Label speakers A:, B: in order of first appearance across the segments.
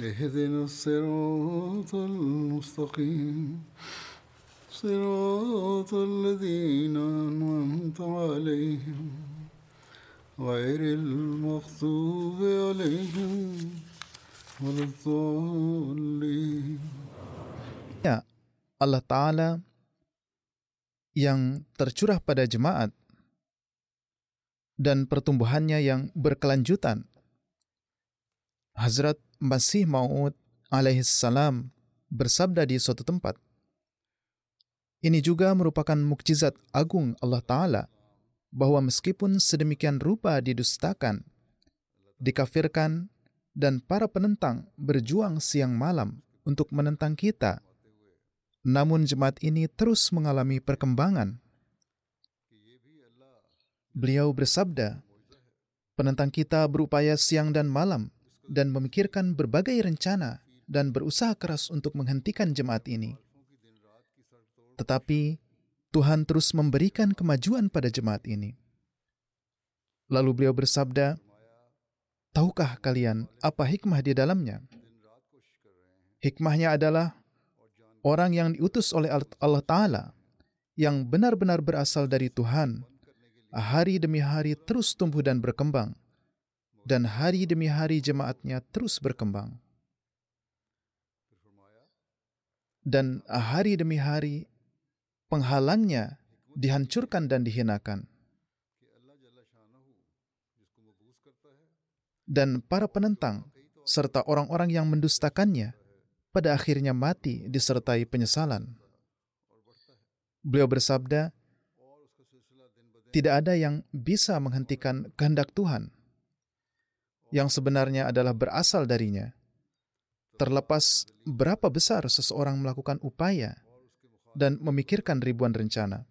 A: اهدنا الصراط المستقيم صراط الذين أنعمت عليهم غير المغضوب عليهم ولا الضالين
B: Ya, Allah Ta'ala yang tercurah pada jemaat dan pertumbuhannya yang berkelanjutan. Hazrat Masih Maud alaihissalam bersabda di suatu tempat, ini juga merupakan mukjizat agung Allah Ta'ala bahwa meskipun sedemikian rupa didustakan, dikafirkan, dan para penentang berjuang siang malam untuk menentang kita, namun jemaat ini terus mengalami perkembangan. Beliau bersabda, penentang kita berupaya siang dan malam dan memikirkan berbagai rencana dan berusaha keras untuk menghentikan jemaat ini. Tetapi Tuhan terus memberikan kemajuan pada jemaat ini. Lalu beliau bersabda, Tahukah kalian apa hikmah di dalamnya? Hikmahnya adalah orang yang diutus oleh Allah Ta'ala yang benar-benar berasal dari Tuhan, hari demi hari terus tumbuh dan berkembang, dan hari demi hari jemaatnya terus berkembang. Dan hari demi hari penghalangnya dihancurkan dan dihinakan. Dan para penentang serta orang-orang yang mendustakannya pada akhirnya mati disertai penyesalan. Beliau bersabda, "Tidak ada yang bisa menghentikan kehendak Tuhan, yang sebenarnya adalah berasal darinya. Terlepas berapa besar seseorang melakukan upaya dan memikirkan ribuan rencana,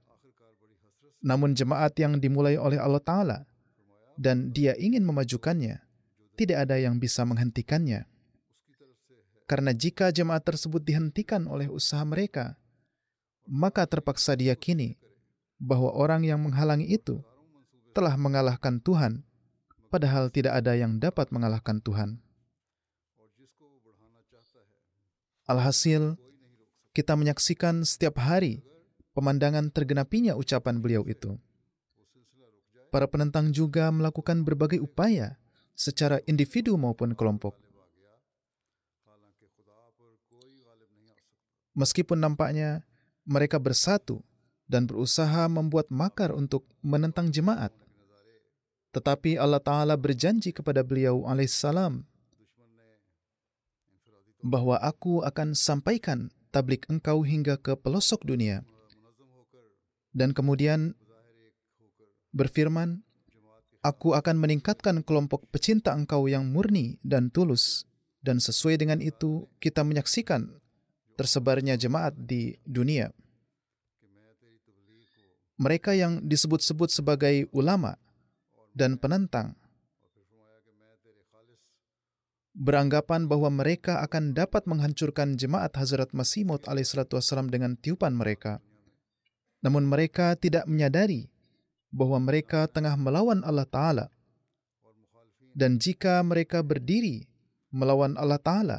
B: namun jemaat yang dimulai oleh Allah Ta'ala dan Dia ingin memajukannya, tidak ada yang bisa menghentikannya." Karena jika jemaat tersebut dihentikan oleh usaha mereka, maka terpaksa diyakini bahwa orang yang menghalangi itu telah mengalahkan Tuhan, padahal tidak ada yang dapat mengalahkan Tuhan. Alhasil, kita menyaksikan setiap hari pemandangan tergenapinya ucapan beliau itu. Para penentang juga melakukan berbagai upaya secara individu maupun kelompok Meskipun nampaknya mereka bersatu dan berusaha membuat makar untuk menentang jemaat. Tetapi Allah Ta'ala berjanji kepada beliau alaihissalam bahwa aku akan sampaikan tablik engkau hingga ke pelosok dunia. Dan kemudian berfirman, Aku akan meningkatkan kelompok pecinta engkau yang murni dan tulus. Dan sesuai dengan itu, kita menyaksikan tersebarnya jemaat di dunia. Mereka yang disebut-sebut sebagai ulama dan penentang beranggapan bahwa mereka akan dapat menghancurkan jemaat Hazrat Masih Maud alaihissalam dengan tiupan mereka. Namun mereka tidak menyadari bahwa mereka tengah melawan Allah Ta'ala. Dan jika mereka berdiri melawan Allah Ta'ala,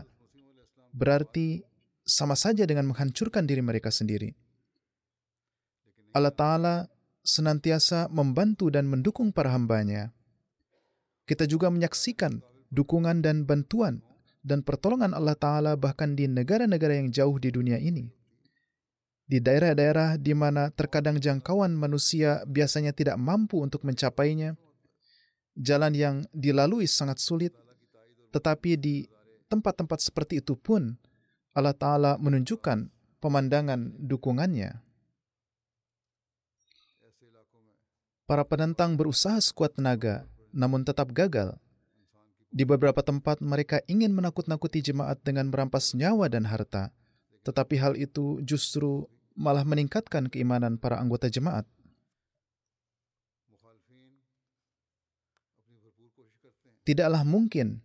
B: berarti sama saja dengan menghancurkan diri mereka sendiri. Allah Ta'ala senantiasa membantu dan mendukung para hambanya. Kita juga menyaksikan dukungan dan bantuan dan pertolongan Allah Ta'ala bahkan di negara-negara yang jauh di dunia ini. Di daerah-daerah di mana terkadang jangkauan manusia biasanya tidak mampu untuk mencapainya, jalan yang dilalui sangat sulit, tetapi di tempat-tempat seperti itu pun Allah Ta'ala menunjukkan pemandangan dukungannya. Para penentang berusaha sekuat tenaga, namun tetap gagal. Di beberapa tempat mereka ingin menakut-nakuti jemaat dengan merampas nyawa dan harta, tetapi hal itu justru malah meningkatkan keimanan para anggota jemaat. Tidaklah mungkin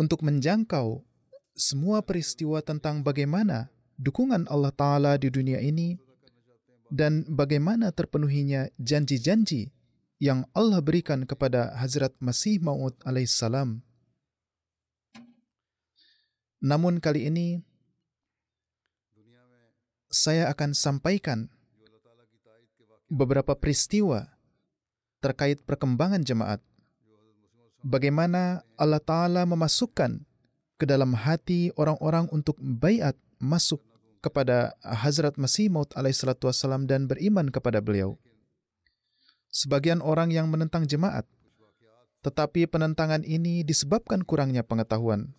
B: untuk menjangkau semua peristiwa tentang bagaimana dukungan Allah Ta'ala di dunia ini dan bagaimana terpenuhinya janji-janji yang Allah berikan kepada Hazrat Masih Maud alaihissalam. Namun kali ini saya akan sampaikan beberapa peristiwa terkait perkembangan jemaat. Bagaimana Allah Ta'ala memasukkan ke dalam hati orang-orang untuk bayat masuk kepada Hazrat Masih Maud alaihissalam dan beriman kepada beliau sebagian orang yang menentang jemaat, tetapi penentangan ini disebabkan kurangnya pengetahuan.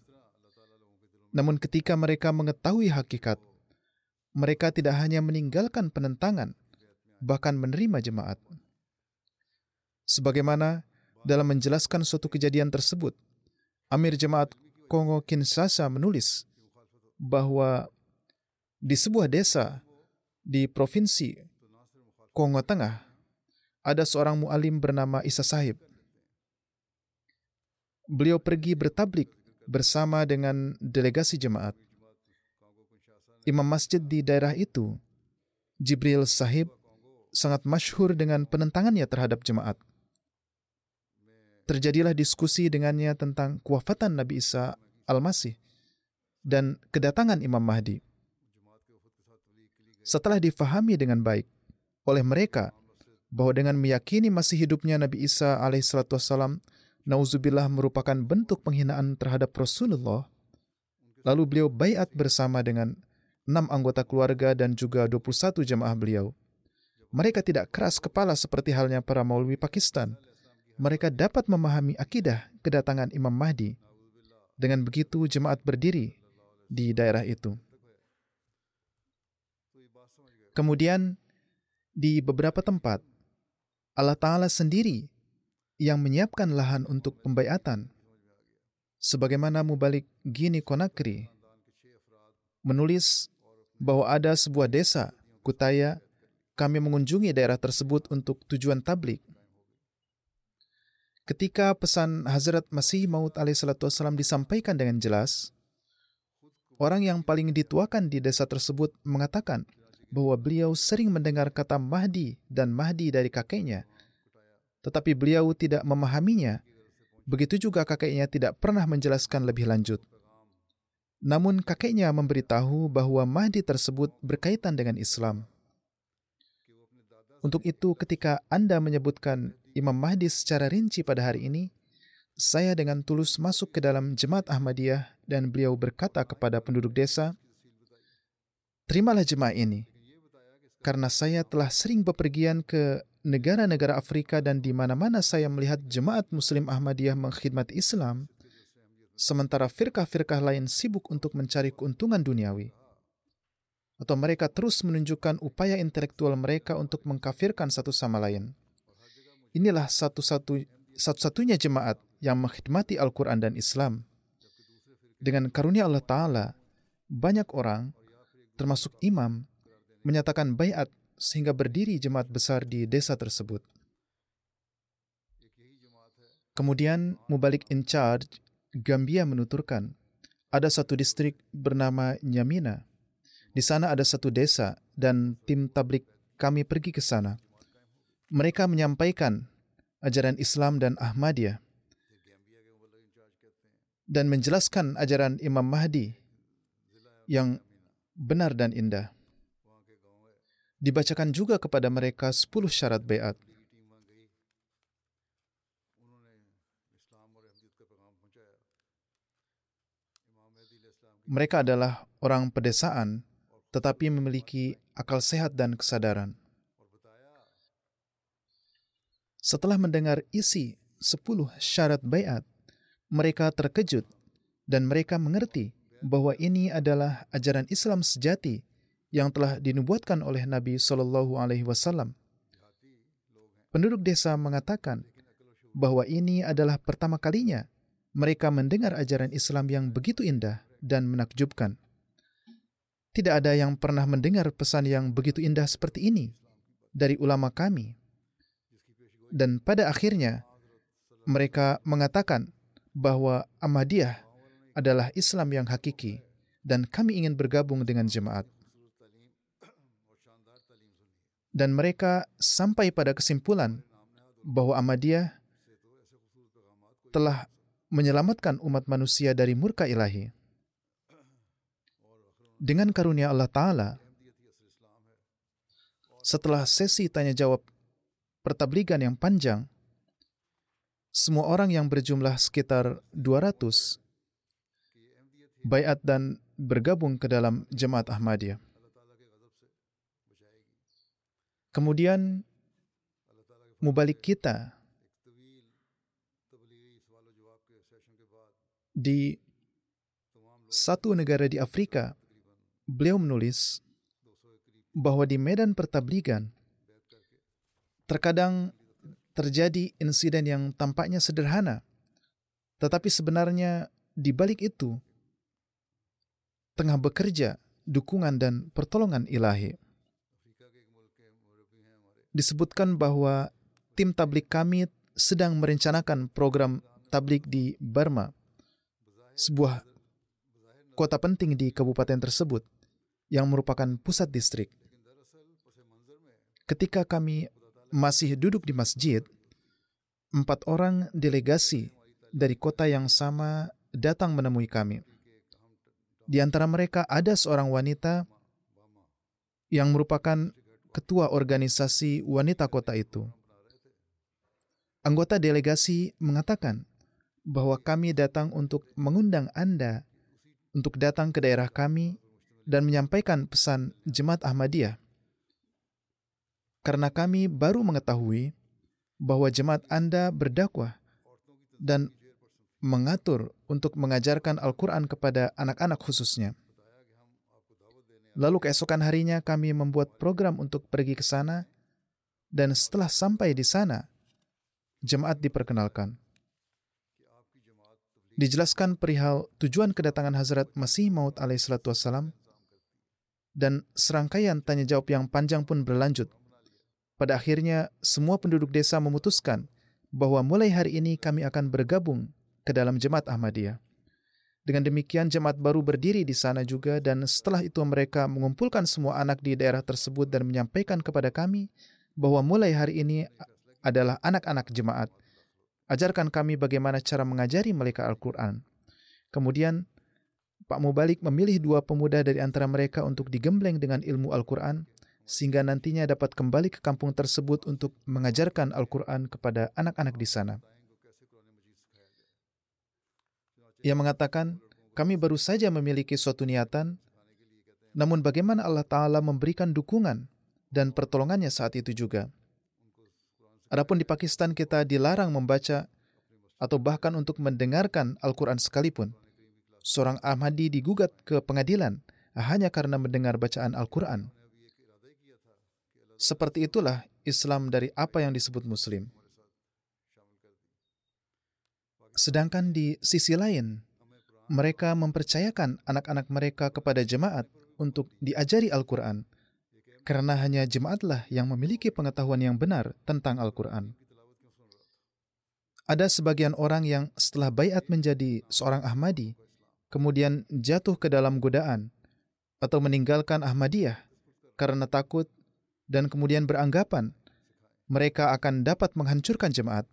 B: Namun, ketika mereka mengetahui hakikat, mereka tidak hanya meninggalkan penentangan, bahkan menerima jemaat. Sebagaimana dalam menjelaskan suatu kejadian tersebut, Amir Jemaat Kongo Kinshasa menulis bahwa di sebuah desa di provinsi Kongo Tengah, ada seorang mualim bernama Isa Sahib. Beliau pergi bertablik bersama dengan delegasi jemaat. Imam masjid di daerah itu, Jibril Sahib, sangat masyhur dengan penentangannya terhadap jemaat. Terjadilah diskusi dengannya tentang kewafatan Nabi Isa Al-Masih dan kedatangan Imam Mahdi. Setelah difahami dengan baik oleh mereka bahwa dengan meyakini masih hidupnya Nabi Isa alaihissalam nauzubillah merupakan bentuk penghinaan terhadap Rasulullah, lalu beliau bayat bersama dengan enam anggota keluarga dan juga 21 jemaah beliau. Mereka tidak keras kepala seperti halnya para maulwi Pakistan. Mereka dapat memahami akidah kedatangan Imam Mahdi. Dengan begitu jemaat berdiri di daerah itu. Kemudian di beberapa tempat Allah Ta'ala sendiri yang menyiapkan lahan untuk pembayatan. Sebagaimana Mubalik Gini Konakri menulis bahwa ada sebuah desa, Kutaya, kami mengunjungi daerah tersebut untuk tujuan tablik. Ketika pesan Hazrat Masih Maud alaihissalam disampaikan dengan jelas, orang yang paling dituakan di desa tersebut mengatakan, bahwa beliau sering mendengar kata Mahdi dan Mahdi dari kakeknya, tetapi beliau tidak memahaminya. Begitu juga kakeknya tidak pernah menjelaskan lebih lanjut. Namun kakeknya memberitahu bahwa Mahdi tersebut berkaitan dengan Islam. Untuk itu, ketika Anda menyebutkan Imam Mahdi secara rinci pada hari ini, saya dengan tulus masuk ke dalam jemaat Ahmadiyah dan beliau berkata kepada penduduk desa, Terimalah jemaah ini karena saya telah sering bepergian ke negara-negara Afrika dan di mana-mana saya melihat jemaat Muslim Ahmadiyah mengkhidmat Islam, sementara firkah-firkah lain sibuk untuk mencari keuntungan duniawi. Atau mereka terus menunjukkan upaya intelektual mereka untuk mengkafirkan satu sama lain. Inilah satu-satu satu-satunya jemaat yang mengkhidmati Al-Quran dan Islam. Dengan karunia Allah Ta'ala, banyak orang, termasuk imam, menyatakan bayat sehingga berdiri jemaat besar di desa tersebut. Kemudian Mubalik in charge Gambia menuturkan, ada satu distrik bernama Nyamina. Di sana ada satu desa dan tim tablik kami pergi ke sana. Mereka menyampaikan ajaran Islam dan Ahmadiyah dan menjelaskan ajaran Imam Mahdi yang benar dan indah dibacakan juga kepada mereka sepuluh syarat bayat. mereka adalah orang pedesaan tetapi memiliki akal sehat dan kesadaran. Setelah mendengar isi 10 syarat bayat, mereka terkejut dan mereka mengerti bahwa ini adalah ajaran Islam sejati yang telah dinubuatkan oleh Nabi Shallallahu Alaihi Wasallam. Penduduk desa mengatakan bahwa ini adalah pertama kalinya mereka mendengar ajaran Islam yang begitu indah dan menakjubkan. Tidak ada yang pernah mendengar pesan yang begitu indah seperti ini dari ulama kami dan pada akhirnya mereka mengatakan bahwa Ahmadiyah adalah Islam yang hakiki dan kami ingin bergabung dengan jemaat. Dan mereka sampai pada kesimpulan bahwa Ahmadiyah telah menyelamatkan umat manusia dari murka ilahi. Dengan karunia Allah Ta'ala, setelah sesi tanya jawab pertabligan yang panjang, semua orang yang berjumlah sekitar 200 bayat dan bergabung ke dalam jemaat Ahmadiyah. Kemudian mubalik kita di satu negara di Afrika, beliau menulis bahwa di medan pertabligan Terkadang terjadi insiden yang tampaknya sederhana, tetapi sebenarnya di balik itu tengah bekerja dukungan dan pertolongan ilahi. Disebutkan bahwa tim tablik kami sedang merencanakan program tablik di Burma, sebuah kota penting di kabupaten tersebut yang merupakan pusat distrik. Ketika kami masih duduk di masjid, empat orang delegasi dari kota yang sama datang menemui kami. Di antara mereka ada seorang wanita yang merupakan ketua organisasi wanita kota itu. Anggota delegasi mengatakan bahwa kami datang untuk mengundang Anda untuk datang ke daerah kami dan menyampaikan pesan Jemaat Ahmadiyah karena kami baru mengetahui bahwa jemaat Anda berdakwah dan mengatur untuk mengajarkan Al-Quran kepada anak-anak khususnya. Lalu keesokan harinya kami membuat program untuk pergi ke sana dan setelah sampai di sana, jemaat diperkenalkan. Dijelaskan perihal tujuan kedatangan Hazrat Masih Maud alaihissalatu wassalam dan serangkaian tanya jawab yang panjang pun berlanjut pada akhirnya, semua penduduk desa memutuskan bahwa mulai hari ini kami akan bergabung ke dalam jemaat Ahmadiyah. Dengan demikian, jemaat baru berdiri di sana juga, dan setelah itu mereka mengumpulkan semua anak di daerah tersebut dan menyampaikan kepada kami bahwa mulai hari ini adalah anak-anak jemaat. Ajarkan kami bagaimana cara mengajari mereka Al-Quran. Kemudian, Pak Mubalik memilih dua pemuda dari antara mereka untuk digembleng dengan ilmu Al-Quran sehingga nantinya dapat kembali ke kampung tersebut untuk mengajarkan Al-Quran kepada anak-anak di sana. Ia mengatakan, kami baru saja memiliki suatu niatan, namun bagaimana Allah Ta'ala memberikan dukungan dan pertolongannya saat itu juga. Adapun di Pakistan kita dilarang membaca atau bahkan untuk mendengarkan Al-Quran sekalipun. Seorang Ahmadi digugat ke pengadilan hanya karena mendengar bacaan Al-Quran. Seperti itulah Islam dari apa yang disebut Muslim. Sedangkan di sisi lain, mereka mempercayakan anak-anak mereka kepada jemaat untuk diajari Al-Quran, karena hanya jemaatlah yang memiliki pengetahuan yang benar tentang Al-Quran. Ada sebagian orang yang setelah bayat menjadi seorang Ahmadi, kemudian jatuh ke dalam godaan atau meninggalkan Ahmadiyah karena takut dan kemudian beranggapan mereka akan dapat menghancurkan jemaat.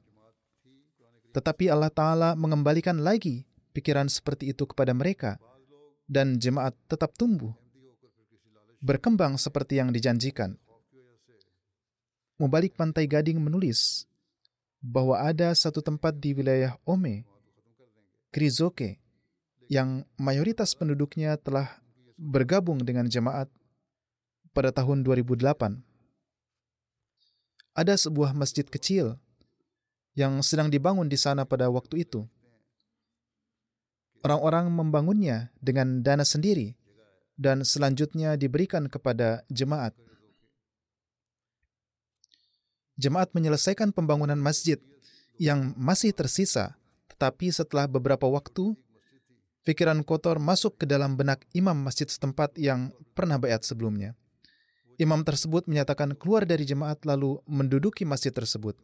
B: Tetapi Allah Ta'ala mengembalikan lagi pikiran seperti itu kepada mereka, dan jemaat tetap tumbuh, berkembang seperti yang dijanjikan. Mubalik Pantai Gading menulis bahwa ada satu tempat di wilayah Ome, Krizoke, yang mayoritas penduduknya telah bergabung dengan jemaat pada tahun 2008. Ada sebuah masjid kecil yang sedang dibangun di sana pada waktu itu. Orang-orang membangunnya dengan dana sendiri dan selanjutnya diberikan kepada jemaat. Jemaat menyelesaikan pembangunan masjid yang masih tersisa, tetapi setelah beberapa waktu, pikiran kotor masuk ke dalam benak imam masjid setempat yang pernah bayat sebelumnya. Imam tersebut menyatakan keluar dari jemaat lalu menduduki masjid tersebut.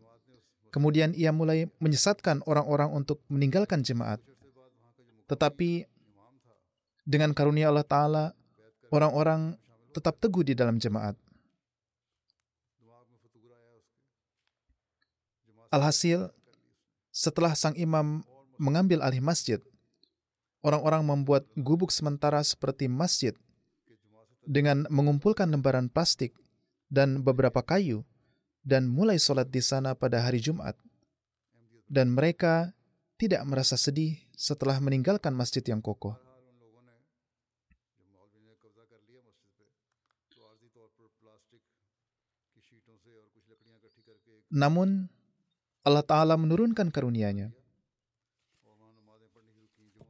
B: Kemudian ia mulai menyesatkan orang-orang untuk meninggalkan jemaat. Tetapi dengan karunia Allah Ta'ala, orang-orang tetap teguh di dalam jemaat. Alhasil, setelah sang imam mengambil alih masjid, orang-orang membuat gubuk sementara seperti masjid dengan mengumpulkan lembaran plastik dan beberapa kayu dan mulai sholat di sana pada hari Jumat. Dan mereka tidak merasa sedih setelah meninggalkan masjid yang kokoh. Namun, Allah Ta'ala menurunkan karunia-Nya.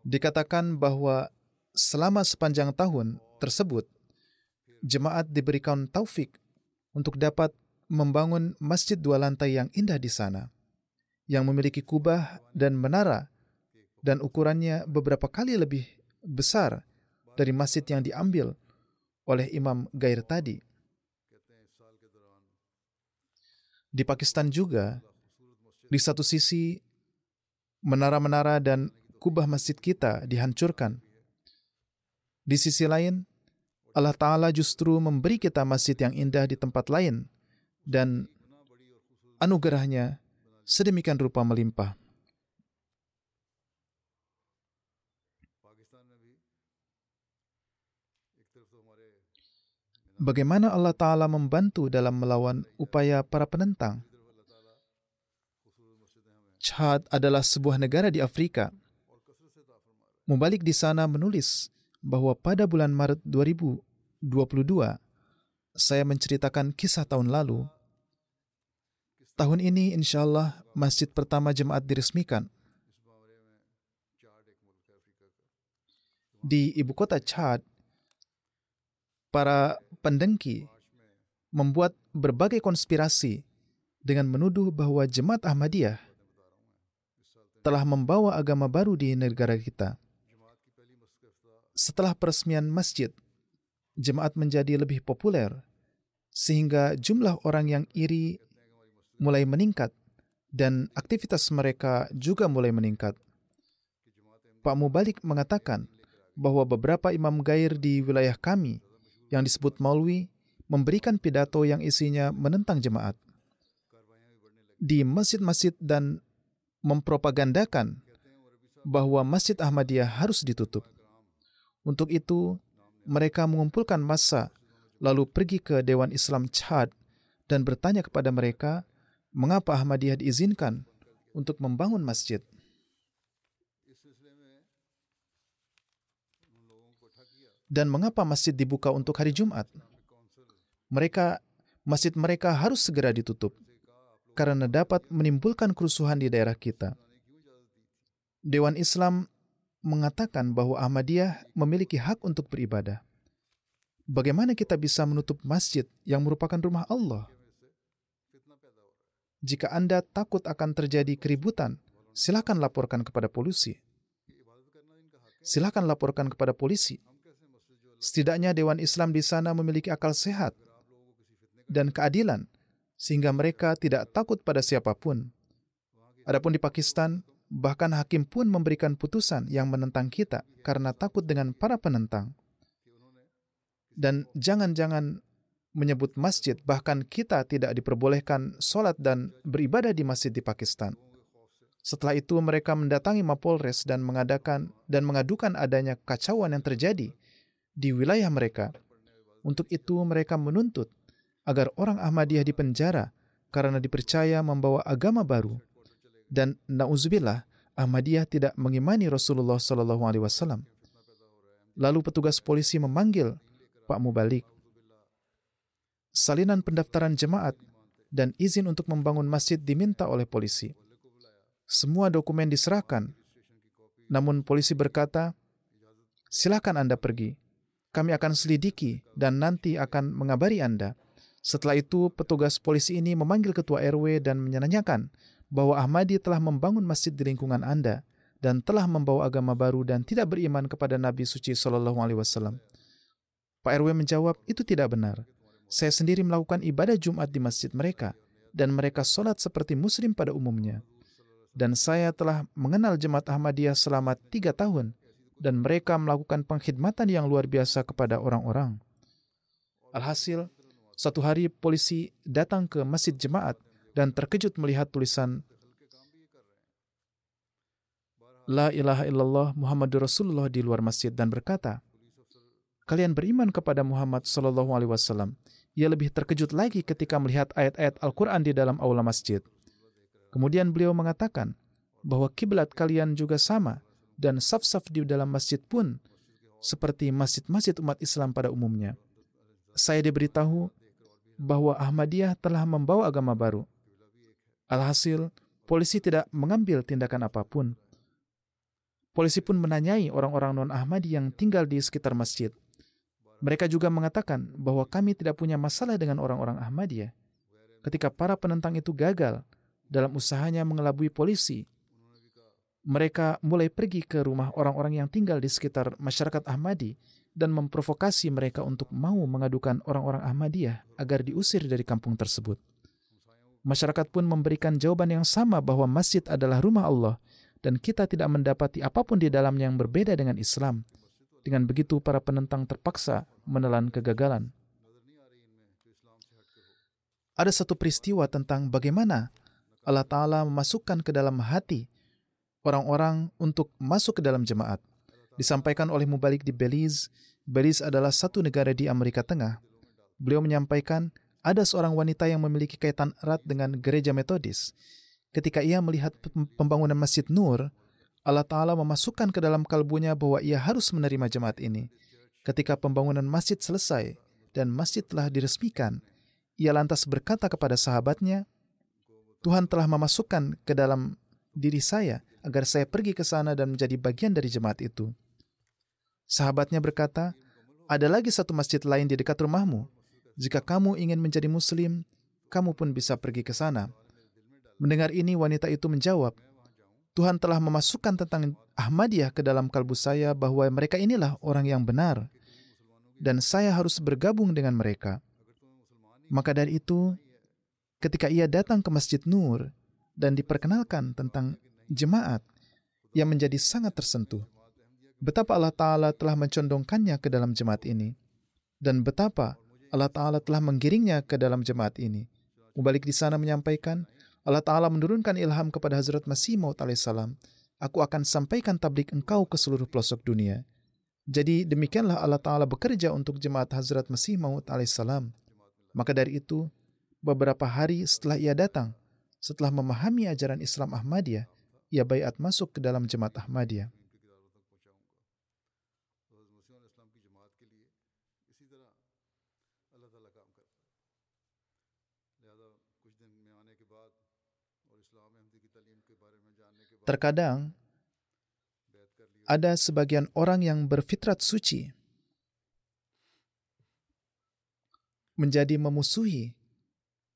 B: Dikatakan bahwa selama sepanjang tahun tersebut, jemaat diberikan taufik untuk dapat membangun masjid dua lantai yang indah di sana, yang memiliki kubah dan menara, dan ukurannya beberapa kali lebih besar dari masjid yang diambil oleh Imam Gair tadi. Di Pakistan juga, di satu sisi, menara-menara dan kubah masjid kita dihancurkan. Di sisi lain, Allah Ta'ala justru memberi kita masjid yang indah di tempat lain dan anugerahnya sedemikian rupa melimpah. Bagaimana Allah Ta'ala membantu dalam melawan upaya para penentang? Chad adalah sebuah negara di Afrika. Mubalik di sana menulis bahwa pada bulan Maret 2022, saya menceritakan kisah tahun lalu. Tahun ini insya Allah masjid pertama jemaat diresmikan. Di ibu kota Chad, para pendengki membuat berbagai konspirasi dengan menuduh bahwa jemaat Ahmadiyah telah membawa agama baru di negara kita setelah peresmian masjid, jemaat menjadi lebih populer, sehingga jumlah orang yang iri mulai meningkat dan aktivitas mereka juga mulai meningkat. Pak Mubalik mengatakan bahwa beberapa imam gair di wilayah kami yang disebut Maulwi memberikan pidato yang isinya menentang jemaat. Di masjid-masjid dan mempropagandakan bahwa Masjid Ahmadiyah harus ditutup. Untuk itu, mereka mengumpulkan massa, lalu pergi ke Dewan Islam Chad dan bertanya kepada mereka, mengapa Ahmadiyah diizinkan untuk membangun masjid. Dan mengapa masjid dibuka untuk hari Jumat? Mereka masjid mereka harus segera ditutup karena dapat menimbulkan kerusuhan di daerah kita. Dewan Islam mengatakan bahwa Ahmadiyah memiliki hak untuk beribadah. Bagaimana kita bisa menutup masjid yang merupakan rumah Allah? Jika Anda takut akan terjadi keributan, silakan laporkan kepada polisi. Silakan laporkan kepada polisi. Setidaknya Dewan Islam di sana memiliki akal sehat dan keadilan, sehingga mereka tidak takut pada siapa pun. Adapun di Pakistan, Bahkan hakim pun memberikan putusan yang menentang kita karena takut dengan para penentang. Dan jangan-jangan menyebut masjid, bahkan kita tidak diperbolehkan sholat dan beribadah di masjid di Pakistan. Setelah itu mereka mendatangi Mapolres dan mengadakan dan mengadukan adanya kacauan yang terjadi di wilayah mereka. Untuk itu mereka menuntut agar orang Ahmadiyah dipenjara karena dipercaya membawa agama baru dan nauzubillah Ahmadiyah tidak mengimani Rasulullah Wasallam. Lalu petugas polisi memanggil Pak Mubalik. Salinan pendaftaran jemaat dan izin untuk membangun masjid diminta oleh polisi. Semua dokumen diserahkan, namun polisi berkata, "Silakan Anda pergi. Kami akan selidiki dan nanti akan mengabari Anda." Setelah itu, petugas polisi ini memanggil ketua RW dan menanyakan bahwa Ahmadi telah membangun masjid di lingkungan Anda dan telah membawa agama baru dan tidak beriman kepada Nabi suci Shallallahu Alaihi Wasallam. Pak RW menjawab, itu tidak benar. Saya sendiri melakukan ibadah Jumat di masjid mereka, dan mereka sholat seperti muslim pada umumnya. Dan saya telah mengenal jemaat Ahmadiyah selama tiga tahun, dan mereka melakukan pengkhidmatan yang luar biasa kepada orang-orang. Alhasil, suatu hari polisi datang ke masjid jemaat dan terkejut melihat tulisan La ilaha illallah Muhammadur Rasulullah di luar masjid dan berkata, kalian beriman kepada Muhammad Sallallahu Alaihi Wasallam. Ia lebih terkejut lagi ketika melihat ayat-ayat Al-Quran di dalam aula masjid. Kemudian beliau mengatakan bahwa kiblat kalian juga sama dan saf-saf di dalam masjid pun seperti masjid-masjid umat Islam pada umumnya. Saya diberitahu bahwa Ahmadiyah telah membawa agama baru. Alhasil, polisi tidak mengambil tindakan apa pun. Polisi pun menanyai orang-orang non-Ahmadi yang tinggal di sekitar masjid. Mereka juga mengatakan bahwa kami tidak punya masalah dengan orang-orang Ahmadiyah. Ketika para penentang itu gagal dalam usahanya mengelabui polisi, mereka mulai pergi ke rumah orang-orang yang tinggal di sekitar masyarakat Ahmadi dan memprovokasi mereka untuk mau mengadukan orang-orang Ahmadiyah agar diusir dari kampung tersebut. Masyarakat pun memberikan jawaban yang sama bahwa masjid adalah rumah Allah dan kita tidak mendapati apa pun di dalamnya yang berbeda dengan Islam. Dengan begitu, para penentang terpaksa menelan kegagalan. Ada satu peristiwa tentang bagaimana Allah Ta'ala memasukkan ke dalam hati orang-orang untuk masuk ke dalam jemaat. Disampaikan oleh Mubalik di Belize. Belize adalah satu negara di Amerika Tengah. Beliau menyampaikan ada seorang wanita yang memiliki kaitan erat dengan gereja metodis. Ketika ia melihat pembangunan Masjid Nur, Allah Ta'ala memasukkan ke dalam kalbunya bahwa ia harus menerima jemaat ini. Ketika pembangunan masjid selesai dan masjid telah diresmikan, ia lantas berkata kepada sahabatnya, Tuhan telah memasukkan ke dalam diri saya agar saya pergi ke sana dan menjadi bagian dari jemaat itu. Sahabatnya berkata, ada lagi satu masjid lain di dekat rumahmu. Jika kamu ingin menjadi muslim, kamu pun bisa pergi ke sana. Mendengar ini, wanita itu menjawab, Tuhan telah memasukkan tentang Ahmadiyah ke dalam kalbu saya bahwa mereka inilah orang yang benar dan saya harus bergabung dengan mereka. Maka dari itu, ketika ia datang ke Masjid Nur dan diperkenalkan tentang jemaat, ia menjadi sangat tersentuh. Betapa Allah Ta'ala telah mencondongkannya ke dalam jemaat ini. Dan betapa Allah Ta'ala telah menggiringnya ke dalam jemaat ini. Mubalik di sana menyampaikan, Allah Ta'ala menurunkan ilham kepada Hazrat Masih Maud alaihissalam, aku akan sampaikan tablik engkau ke seluruh pelosok dunia. Jadi demikianlah Allah Ta'ala bekerja untuk jemaat Hazrat Masih Maud alaihissalam. Maka dari itu, beberapa hari setelah ia datang, setelah memahami ajaran Islam Ahmadiyah, ia bayat masuk ke dalam jemaat Ahmadiyah. Terkadang ada sebagian orang yang berfitrat suci menjadi memusuhi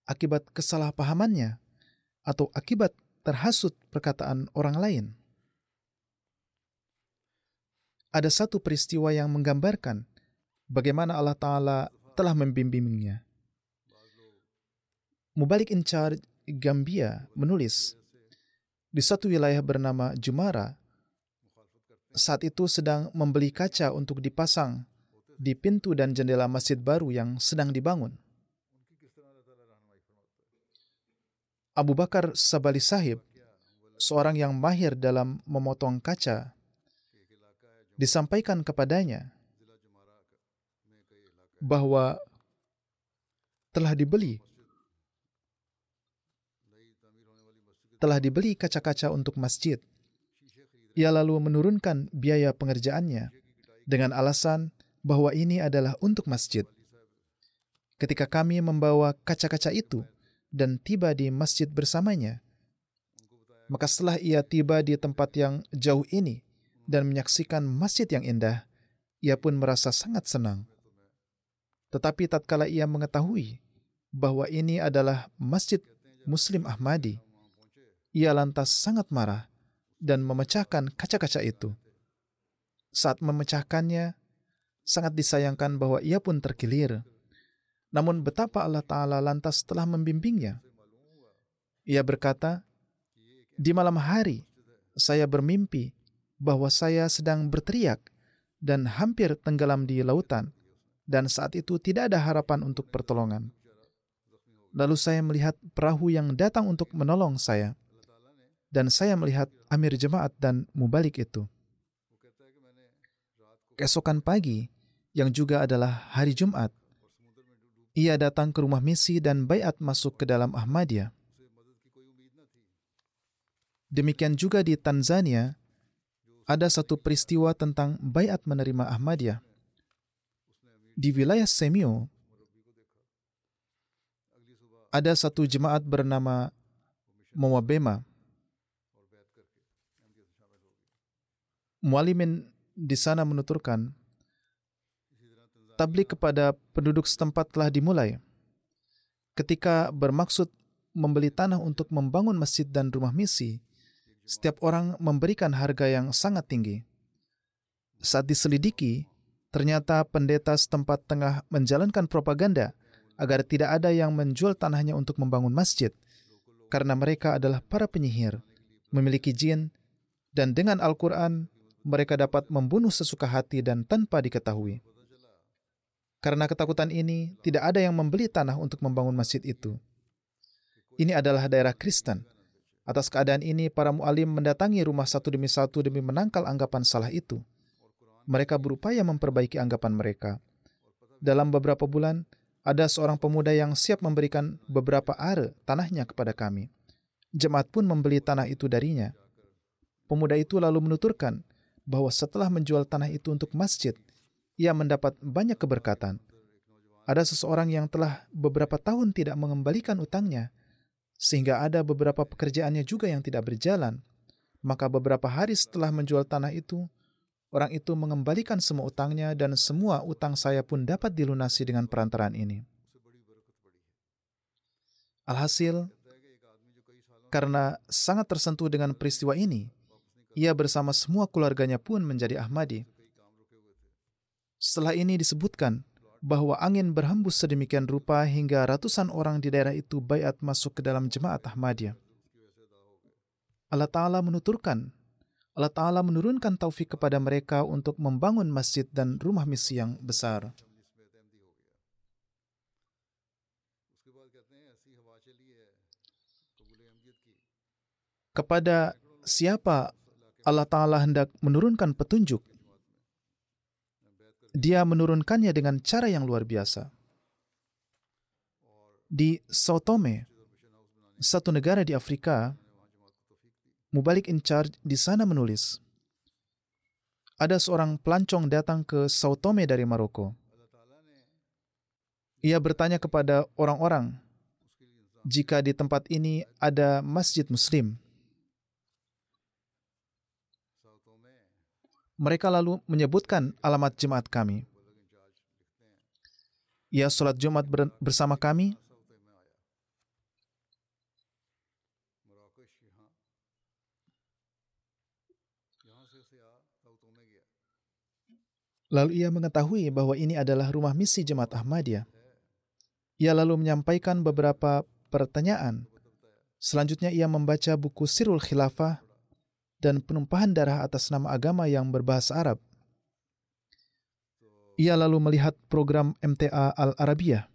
B: akibat kesalahpahamannya atau akibat terhasut perkataan orang lain. Ada satu peristiwa yang menggambarkan bagaimana Allah Ta'ala telah membimbingnya. Mubalik in charge Gambia menulis, di satu wilayah bernama Jumara, saat itu sedang membeli kaca untuk dipasang di pintu dan jendela masjid baru yang sedang dibangun. Abu Bakar Sabali Sahib, seorang yang mahir dalam memotong kaca, disampaikan kepadanya bahwa telah dibeli telah dibeli kaca-kaca untuk masjid. Ia lalu menurunkan biaya pengerjaannya dengan alasan bahwa ini adalah untuk masjid. Ketika kami membawa kaca-kaca itu dan tiba di masjid bersamanya, maka setelah ia tiba di tempat yang jauh ini dan menyaksikan masjid yang indah, ia pun merasa sangat senang. Tetapi tatkala ia mengetahui bahwa ini adalah masjid Muslim Ahmadi, ia lantas sangat marah dan memecahkan kaca-kaca itu. Saat memecahkannya, sangat disayangkan bahwa ia pun terkilir. Namun betapa Allah Ta'ala lantas telah membimbingnya. Ia berkata, Di malam hari, saya bermimpi bahwa saya sedang berteriak dan hampir tenggelam di lautan, dan saat itu tidak ada harapan untuk pertolongan. Lalu saya melihat perahu yang datang untuk menolong saya dan saya melihat amir jemaat dan mubalik itu. Keesokan pagi, yang juga adalah hari Jumat, ia datang ke rumah misi dan bayat masuk ke dalam Ahmadiyah. Demikian juga di Tanzania, ada satu peristiwa tentang bayat menerima Ahmadiyah. Di wilayah Semio, ada satu jemaat bernama Mawabema Mualimin di sana menuturkan, tablik kepada penduduk setempat telah dimulai. Ketika bermaksud membeli tanah untuk membangun masjid dan rumah misi, setiap orang memberikan harga yang sangat tinggi. Saat diselidiki, ternyata pendeta setempat tengah menjalankan propaganda agar tidak ada yang menjual tanahnya untuk membangun masjid, karena mereka adalah para penyihir, memiliki jin, dan dengan Al-Quran mereka dapat membunuh sesuka hati dan tanpa diketahui. Karena ketakutan ini, tidak ada yang membeli tanah untuk membangun masjid itu. Ini adalah daerah Kristen. Atas keadaan ini, para mu'alim mendatangi rumah satu demi satu demi menangkal anggapan salah itu. Mereka berupaya memperbaiki anggapan mereka. Dalam beberapa bulan, ada seorang pemuda yang siap memberikan beberapa are tanahnya kepada kami. Jemaat pun membeli tanah itu darinya. Pemuda itu lalu menuturkan, bahwa setelah menjual tanah itu untuk masjid, ia mendapat banyak keberkatan. Ada seseorang yang telah beberapa tahun tidak mengembalikan utangnya, sehingga ada beberapa pekerjaannya juga yang tidak berjalan. Maka beberapa hari setelah menjual tanah itu, orang itu mengembalikan semua utangnya dan semua utang saya pun dapat dilunasi dengan perantaraan ini. Alhasil, karena sangat tersentuh dengan peristiwa ini, ia bersama semua keluarganya pun menjadi Ahmadi. Setelah ini disebutkan bahwa angin berhembus sedemikian rupa hingga ratusan orang di daerah itu bayat masuk ke dalam jemaat Ahmadiyah. Allah Ta'ala menuturkan, Allah Ta'ala menurunkan taufik kepada mereka untuk membangun masjid dan rumah misi yang besar. Kepada siapa Allah Ta'ala hendak menurunkan petunjuk, dia menurunkannya dengan cara yang luar biasa. Di Sao Tome, satu negara di Afrika, Mubalik in charge di sana menulis, ada seorang pelancong datang ke Sao Tome dari Maroko. Ia bertanya kepada orang-orang, jika di tempat ini ada masjid muslim, Mereka lalu menyebutkan alamat jemaat kami. Ia sholat Jumat bersama kami. Lalu ia mengetahui bahwa ini adalah rumah misi jemaat Ahmadiyah. Ia lalu menyampaikan beberapa pertanyaan. Selanjutnya ia membaca buku Sirul Khilafah dan penumpahan darah atas nama agama yang berbahasa Arab. Ia lalu melihat program MTA Al-Arabiyah.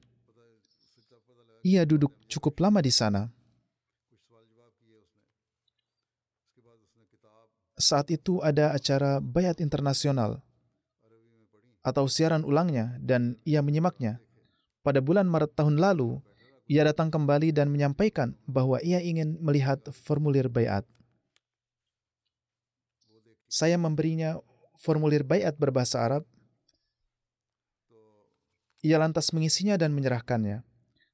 B: Ia duduk cukup lama di sana. Saat itu ada acara Bayat Internasional atau siaran ulangnya dan ia menyimaknya. Pada bulan Maret tahun lalu, ia datang kembali dan menyampaikan bahwa ia ingin melihat formulir bayat. Saya memberinya formulir bayat berbahasa Arab. Ia lantas mengisinya dan menyerahkannya.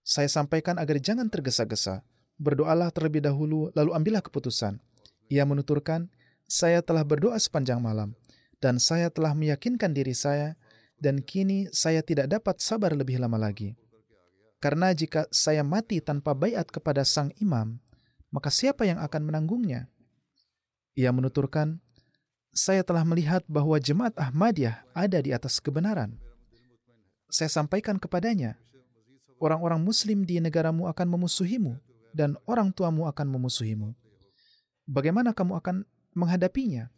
B: Saya sampaikan agar jangan tergesa-gesa. Berdoalah terlebih dahulu, lalu ambillah keputusan. Ia menuturkan, saya telah berdoa sepanjang malam, dan saya telah meyakinkan diri saya, dan kini saya tidak dapat sabar lebih lama lagi. Karena jika saya mati tanpa bayat kepada sang imam, maka siapa yang akan menanggungnya? Ia menuturkan, saya telah melihat bahwa jemaat Ahmadiyah ada di atas kebenaran. Saya sampaikan kepadanya, orang-orang muslim di negaramu akan memusuhimu dan orang tuamu akan memusuhimu. Bagaimana kamu akan menghadapinya?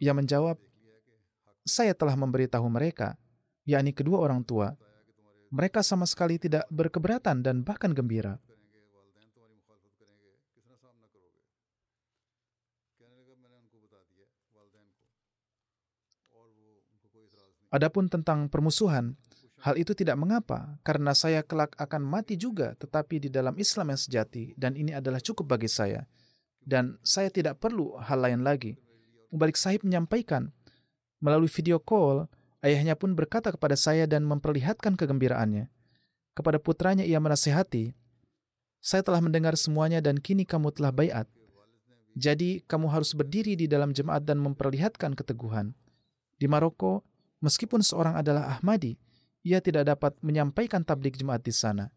B: Ia menjawab, saya telah memberitahu mereka, yakni kedua orang tua. Mereka sama sekali tidak berkeberatan dan bahkan gembira. Adapun tentang permusuhan, hal itu tidak mengapa karena saya kelak akan mati juga tetapi di dalam Islam yang sejati dan ini adalah cukup bagi saya. Dan saya tidak perlu hal lain lagi. Mubalik Sahib menyampaikan melalui video call, ayahnya pun berkata kepada saya dan memperlihatkan kegembiraannya. Kepada putranya ia menasihati, saya telah mendengar semuanya dan kini kamu telah bayat. Jadi kamu harus berdiri di dalam jemaat dan memperlihatkan keteguhan. Di Maroko, Meskipun seorang adalah Ahmadi, ia tidak dapat menyampaikan tablik jemaat di sana.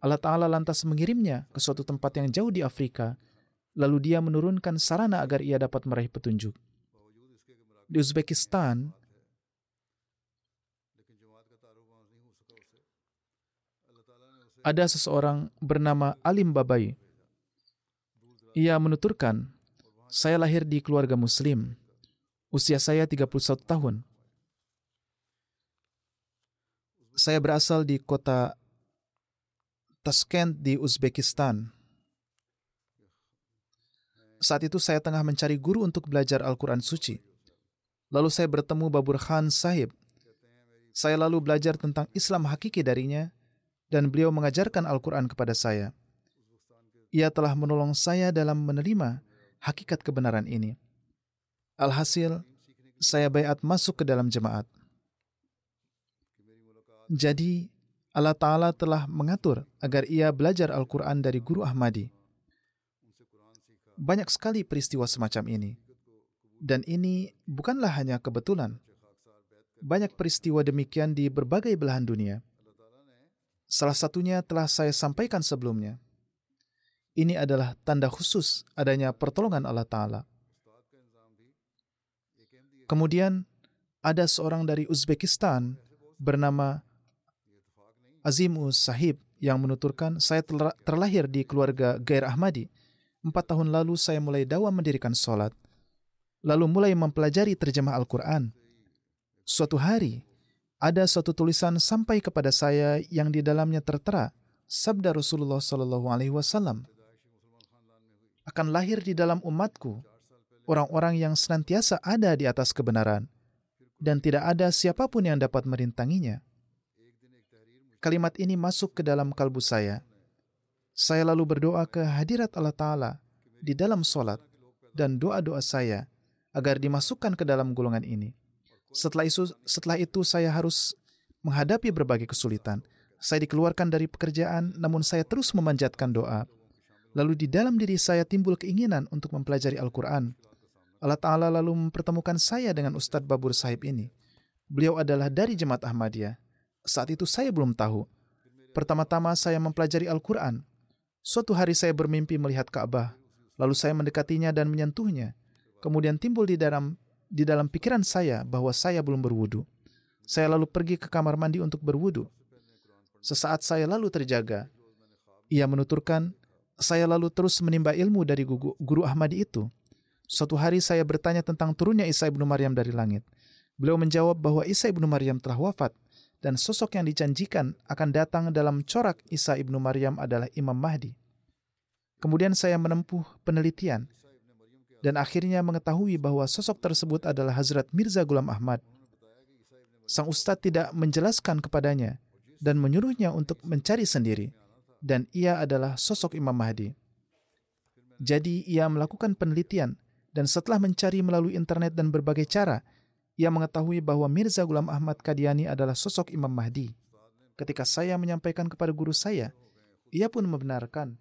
B: Allah Ta'ala lantas mengirimnya ke suatu tempat yang jauh di Afrika, lalu dia menurunkan sarana agar ia dapat meraih petunjuk. Di Uzbekistan, ada seseorang bernama Alim Babai. Ia menuturkan, saya lahir di keluarga muslim. Usia saya 31 tahun. Saya berasal di kota Tashkent di Uzbekistan. Saat itu saya tengah mencari guru untuk belajar Al-Quran Suci. Lalu saya bertemu Babur Khan Sahib. Saya lalu belajar tentang Islam hakiki darinya dan beliau mengajarkan Al-Quran kepada saya. Ia telah menolong saya dalam menerima hakikat kebenaran ini. Alhasil, saya bayat masuk ke dalam jemaat. Jadi, Allah Ta'ala telah mengatur agar ia belajar Al-Quran dari guru Ahmadi. Banyak sekali peristiwa semacam ini. Dan ini bukanlah hanya kebetulan. Banyak peristiwa demikian di berbagai belahan dunia. Salah satunya telah saya sampaikan sebelumnya. Ini adalah tanda khusus adanya pertolongan Allah Ta'ala. Kemudian, ada seorang dari Uzbekistan bernama Azimus Sahib yang menuturkan saya terlahir di keluarga Gair Ahmadi. Empat tahun lalu saya mulai dakwah mendirikan sholat, lalu mulai mempelajari terjemah Al-Quran. Suatu hari, ada suatu tulisan sampai kepada saya yang di dalamnya tertera sabda Rasulullah Shallallahu Alaihi Wasallam akan lahir di dalam umatku orang-orang yang senantiasa ada di atas kebenaran dan tidak ada siapa pun yang dapat merintanginya kalimat ini masuk ke dalam kalbu saya. Saya lalu berdoa ke hadirat Allah Ta'ala di dalam solat dan doa-doa saya agar dimasukkan ke dalam golongan ini. Setelah itu, setelah itu saya harus menghadapi berbagai kesulitan. Saya dikeluarkan dari pekerjaan, namun saya terus memanjatkan doa. Lalu di dalam diri saya timbul keinginan untuk mempelajari Al-Quran. Allah Ta'ala lalu mempertemukan saya dengan Ustadz Babur Sahib ini. Beliau adalah dari Jemaat Ahmadiyah. Saat itu saya belum tahu. Pertama-tama saya mempelajari Al-Quran. Suatu hari saya bermimpi melihat Ka'bah. Lalu saya mendekatinya dan menyentuhnya. Kemudian timbul di dalam di dalam pikiran saya bahwa saya belum berwudu. Saya lalu pergi ke kamar mandi untuk berwudu. Sesaat saya lalu terjaga. Ia menuturkan, saya lalu terus menimba ilmu dari guru, Ahmadi itu. Suatu hari saya bertanya tentang turunnya Isa ibnu Maryam dari langit. Beliau menjawab bahwa Isa ibnu Maryam telah wafat dan sosok yang dijanjikan akan datang dalam corak Isa ibnu Maryam adalah Imam Mahdi. Kemudian saya menempuh penelitian dan akhirnya mengetahui bahwa sosok tersebut adalah Hazrat Mirza Gulam Ahmad. Sang ustadz tidak menjelaskan kepadanya dan menyuruhnya untuk mencari sendiri, dan ia adalah sosok Imam Mahdi. Jadi ia melakukan penelitian Dan setelah mencari melalui internet dan berbagai cara, ia mengetahui bahwa Mirza Ghulam Ahmad Kadiani adalah sosok Imam Mahdi. Ketika saya menyampaikan kepada guru saya, ia pun membenarkan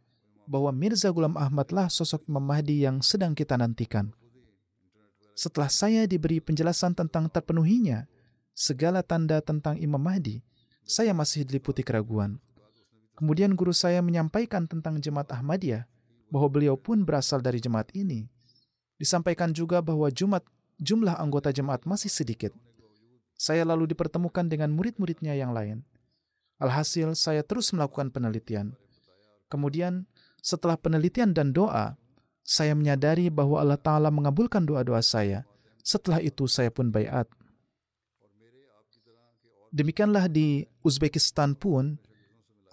B: bahwa Mirza Ghulam Ahmadlah sosok Imam Mahdi yang sedang kita nantikan. Setelah saya diberi penjelasan tentang terpenuhinya segala tanda tentang Imam Mahdi, saya masih diliputi keraguan. Kemudian guru saya menyampaikan tentang jemaat Ahmadiyah, bahwa beliau pun berasal dari jemaat ini. Disampaikan juga bahwa Jumat, jumlah anggota jemaat masih sedikit. Saya lalu dipertemukan dengan murid-muridnya yang lain. Alhasil, saya terus melakukan penelitian. Kemudian, setelah penelitian dan doa, saya menyadari bahwa Allah Ta'ala mengabulkan doa-doa saya. Setelah itu, saya pun bayat. Demikianlah di Uzbekistan pun,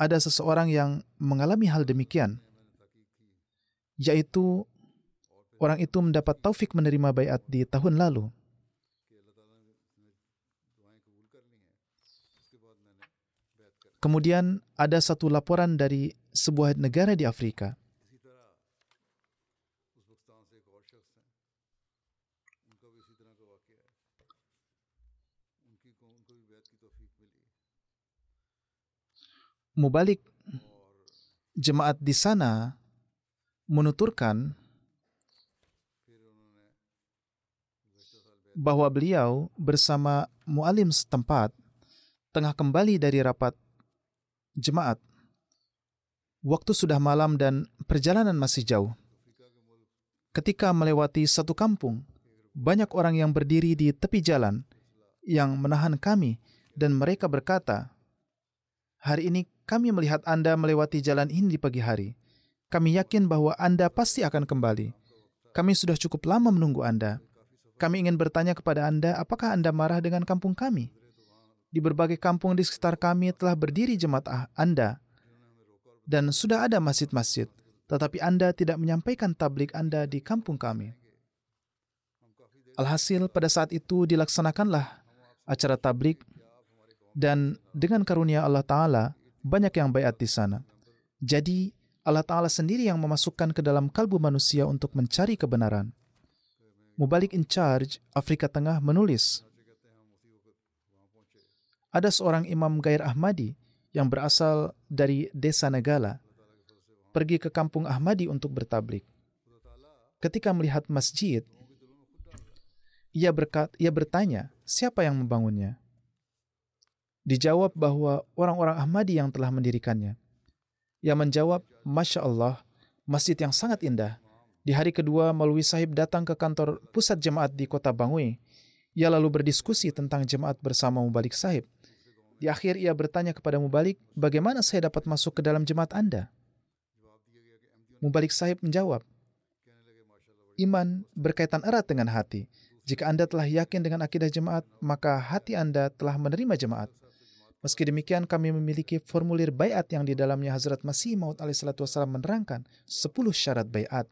B: ada seseorang yang mengalami hal demikian, yaitu orang itu mendapat taufik menerima bayat di tahun lalu. Kemudian ada satu laporan dari sebuah negara di Afrika. Mubalik jemaat di sana menuturkan bahwa beliau bersama mualim setempat tengah kembali dari rapat jemaat. Waktu sudah malam dan perjalanan masih jauh. Ketika melewati satu kampung, banyak orang yang berdiri di tepi jalan yang menahan kami dan mereka berkata, "Hari ini kami melihat Anda melewati jalan ini di pagi hari. Kami yakin bahwa Anda pasti akan kembali. Kami sudah cukup lama menunggu Anda. Kami ingin bertanya kepada Anda, apakah Anda marah dengan kampung kami? Di berbagai kampung di sekitar kami telah berdiri jemaat Anda, dan sudah ada masjid-masjid, tetapi Anda tidak menyampaikan tablik Anda di kampung kami. Alhasil, pada saat itu dilaksanakanlah acara tablik, dan dengan karunia Allah Ta'ala, banyak yang bayat di sana. Jadi, Allah Ta'ala sendiri yang memasukkan ke dalam kalbu manusia untuk mencari kebenaran. Mubalik in charge Afrika Tengah menulis, ada seorang Imam Gair Ahmadi yang berasal dari desa Negala, pergi ke kampung Ahmadi untuk bertablik. Ketika melihat masjid, ia, berkat, ia bertanya, siapa yang membangunnya? Dijawab bahwa orang-orang Ahmadi yang telah mendirikannya. Ia menjawab, Masya Allah, masjid yang sangat indah. Di hari kedua, Malwi Sahib datang ke kantor pusat jemaat di kota Bangui. Ia lalu berdiskusi tentang jemaat bersama Mubalik Sahib. Di akhir ia bertanya kepada Mubalik, bagaimana saya dapat masuk ke dalam jemaat Anda? Mubalik sahib menjawab, Iman berkaitan erat dengan hati. Jika Anda telah yakin dengan akidah jemaat, maka hati Anda telah menerima jemaat. Meski demikian, kami memiliki formulir bayat yang di dalamnya Hazrat Masih Maud alaihissalatu menerangkan 10 syarat bayat.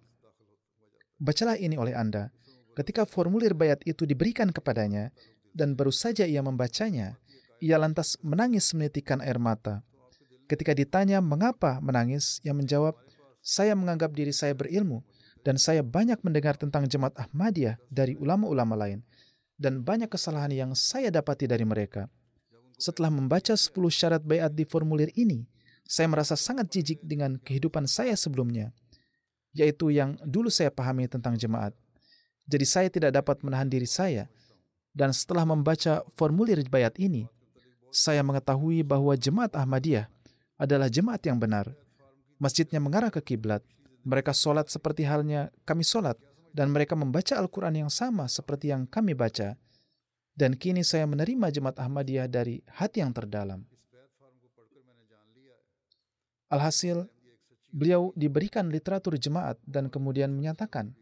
B: Bacalah ini oleh Anda. Ketika formulir bayat itu diberikan kepadanya, dan baru saja ia membacanya, ia lantas menangis menitikan air mata. Ketika ditanya mengapa menangis, ia menjawab, saya menganggap diri saya berilmu dan saya banyak mendengar tentang jemaat Ahmadiyah dari ulama-ulama lain dan banyak kesalahan yang saya dapati dari mereka. Setelah membaca 10 syarat bayat di formulir ini, saya merasa sangat jijik dengan kehidupan saya sebelumnya, yaitu yang dulu saya pahami tentang jemaat. Jadi saya tidak dapat menahan diri saya, dan setelah membaca formulir bayat ini, saya mengetahui bahwa jemaat Ahmadiyah adalah jemaat yang benar. Masjidnya mengarah ke kiblat. Mereka sholat seperti halnya kami sholat, dan mereka membaca Al-Quran yang sama seperti yang kami baca. Dan kini saya menerima jemaat Ahmadiyah dari hati yang terdalam. Alhasil, beliau diberikan literatur jemaat dan kemudian menyatakan,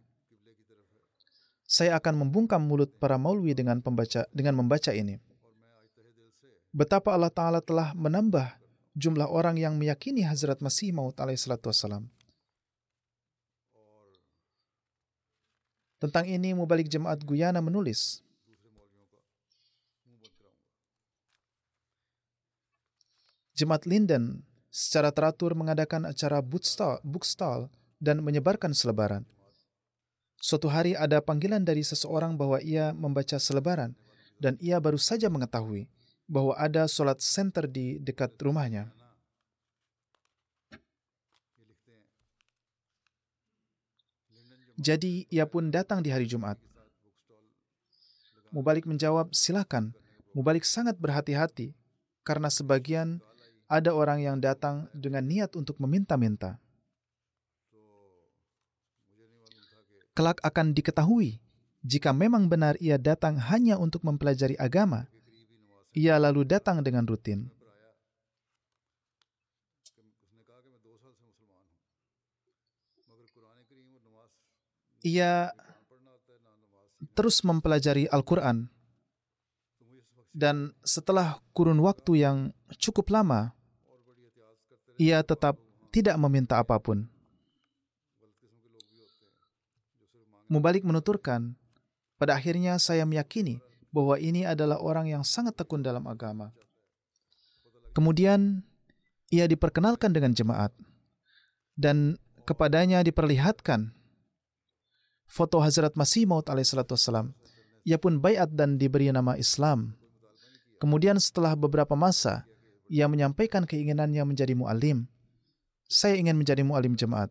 B: saya akan membungkam mulut para maulwi dengan pembaca dengan membaca ini betapa Allah Ta'ala telah menambah jumlah orang yang meyakini Hazrat Masih Maud alaihissalatu wassalam. Tentang ini, Mubalik Jemaat Guyana menulis, Jemaat Linden secara teratur mengadakan acara bookstall, bookstall dan menyebarkan selebaran. Suatu hari ada panggilan dari seseorang bahwa ia membaca selebaran dan ia baru saja mengetahui bahwa ada sholat center di dekat rumahnya. Jadi ia pun datang di hari Jumat. Mubalik menjawab, silakan. Mubalik sangat berhati-hati karena sebagian ada orang yang datang dengan niat untuk meminta-minta. kelak akan diketahui jika memang benar ia datang hanya untuk mempelajari agama, ia lalu datang dengan rutin. Ia terus mempelajari Al-Quran, dan setelah kurun waktu yang cukup lama, ia tetap tidak meminta apa pun. Mubalik menuturkan, pada akhirnya saya meyakini bahwa ini adalah orang yang sangat tekun dalam agama. Kemudian ia diperkenalkan dengan jemaat dan kepadanya diperlihatkan foto Hazrat Masih Maud alaihissalam. Ia pun bayat dan diberi nama Islam. Kemudian setelah beberapa masa, ia menyampaikan keinginannya menjadi mu'alim. Saya ingin menjadi mu'alim jemaat.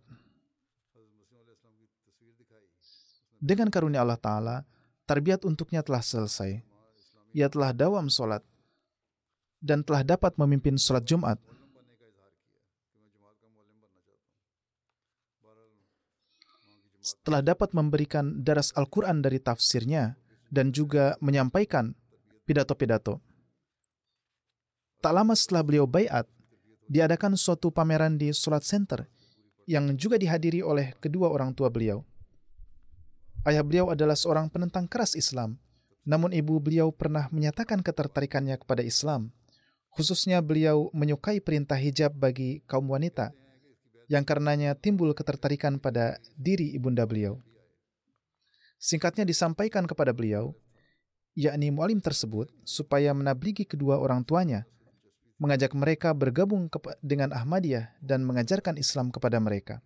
B: Dengan karunia Allah Ta'ala, tarbiyat untuknya telah selesai. Ia telah dawam sholat dan telah dapat memimpin sholat Jumat. Setelah dapat memberikan daras Al-Quran dari tafsirnya dan juga menyampaikan pidato-pidato. Tak lama setelah beliau bayat, diadakan suatu pameran di Sholat Center yang juga dihadiri oleh kedua orang tua beliau. Ayah beliau adalah seorang penentang keras Islam, namun ibu beliau pernah menyatakan ketertarikannya kepada Islam. Khususnya beliau menyukai perintah hijab bagi kaum wanita, yang karenanya timbul ketertarikan pada diri ibunda beliau. Singkatnya disampaikan kepada beliau, yakni mualim tersebut supaya menabligi kedua orang tuanya, mengajak mereka bergabung dengan Ahmadiyah dan mengajarkan Islam kepada mereka.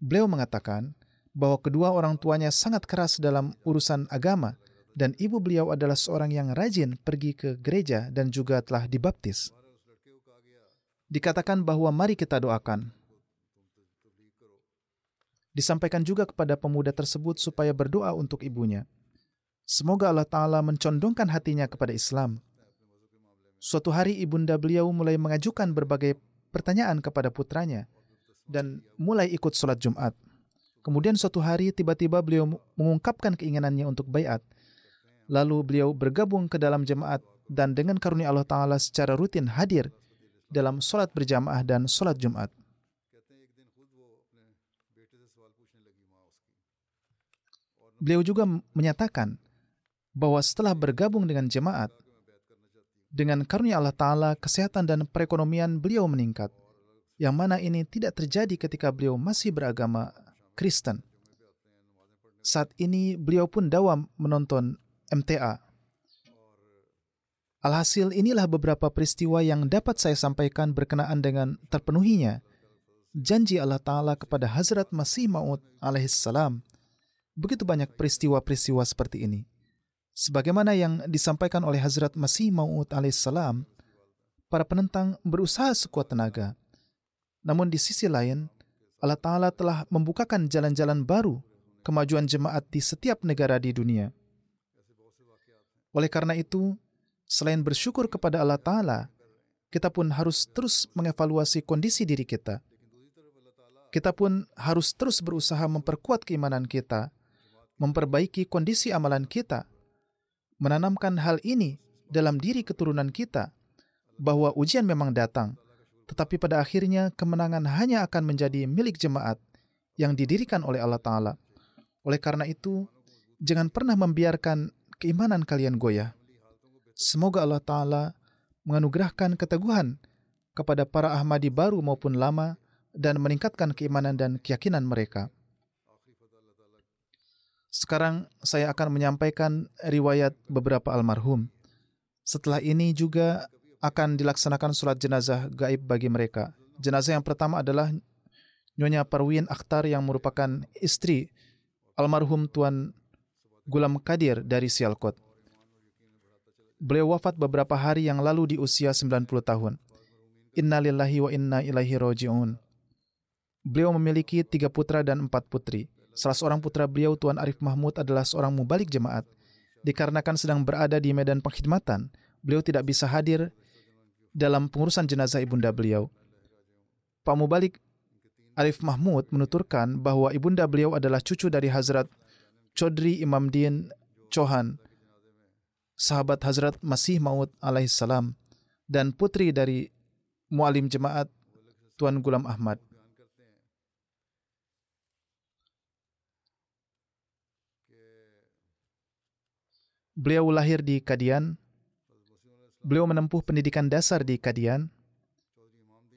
B: Beliau mengatakan, bahwa kedua orang tuanya sangat keras dalam urusan agama dan ibu beliau adalah seorang yang rajin pergi ke gereja dan juga telah dibaptis. Dikatakan bahwa mari kita doakan. Disampaikan juga kepada pemuda tersebut supaya berdoa untuk ibunya. Semoga Allah Ta'ala mencondongkan hatinya kepada Islam. Suatu hari ibunda beliau mulai mengajukan berbagai pertanyaan kepada putranya dan mulai ikut sholat Jumat. Kemudian suatu hari tiba-tiba beliau mengungkapkan keinginannya untuk bayat. Lalu beliau bergabung ke dalam jemaat dan dengan karunia Allah Ta'ala secara rutin hadir dalam sholat berjamaah dan sholat Jumat. Beliau juga menyatakan bahwa setelah bergabung dengan jemaat, dengan karunia Allah Ta'ala, kesehatan dan perekonomian beliau meningkat, yang mana ini tidak terjadi ketika beliau masih beragama Kristen. Saat ini beliau pun dawam menonton MTA. Alhasil inilah beberapa peristiwa yang dapat saya sampaikan berkenaan dengan terpenuhinya janji Allah Ta'ala kepada Hazrat Masih Maud alaihissalam. Begitu banyak peristiwa-peristiwa seperti ini. Sebagaimana yang disampaikan oleh Hazrat Masih Maud alaihissalam, para penentang berusaha sekuat tenaga. Namun di sisi lain, Allah Ta'ala telah membukakan jalan-jalan baru kemajuan jemaat di setiap negara di dunia. Oleh karena itu, selain bersyukur kepada Allah Ta'ala, kita pun harus terus mengevaluasi kondisi diri kita. Kita pun harus terus berusaha memperkuat keimanan kita, memperbaiki kondisi amalan kita, menanamkan hal ini dalam diri keturunan kita, bahwa ujian memang datang, tetapi pada akhirnya kemenangan hanya akan menjadi milik jemaat yang didirikan oleh Allah Ta'ala. Oleh karena itu, jangan pernah membiarkan keimanan kalian goyah. Semoga Allah Ta'ala menganugerahkan keteguhan kepada para Ahmadi baru maupun lama dan meningkatkan keimanan dan keyakinan mereka. Sekarang saya akan menyampaikan riwayat beberapa almarhum. Setelah ini juga akan dilaksanakan sholat jenazah gaib bagi mereka. Jenazah yang pertama adalah Nyonya Parwin Akhtar yang merupakan istri almarhum Tuan Gulam Kadir dari Sialkot. Beliau wafat beberapa hari yang lalu di usia 90 tahun. Innalillahi wa inna ilaihi roji'un. Beliau memiliki tiga putra dan empat putri. Salah seorang putra beliau, Tuan Arif Mahmud, adalah seorang mubalik jemaat. Dikarenakan sedang berada di medan pengkhidmatan, beliau tidak bisa hadir dalam pengurusan jenazah ibunda beliau. Pak Mubalik Arif Mahmud menuturkan bahwa ibunda beliau adalah cucu dari Hazrat Chodri Imam Din Chohan, sahabat Hazrat Masih Maud alaihissalam, dan putri dari mualim jemaat Tuan Gulam Ahmad. Beliau lahir di Kadian. Beliau menempuh pendidikan dasar di Kadian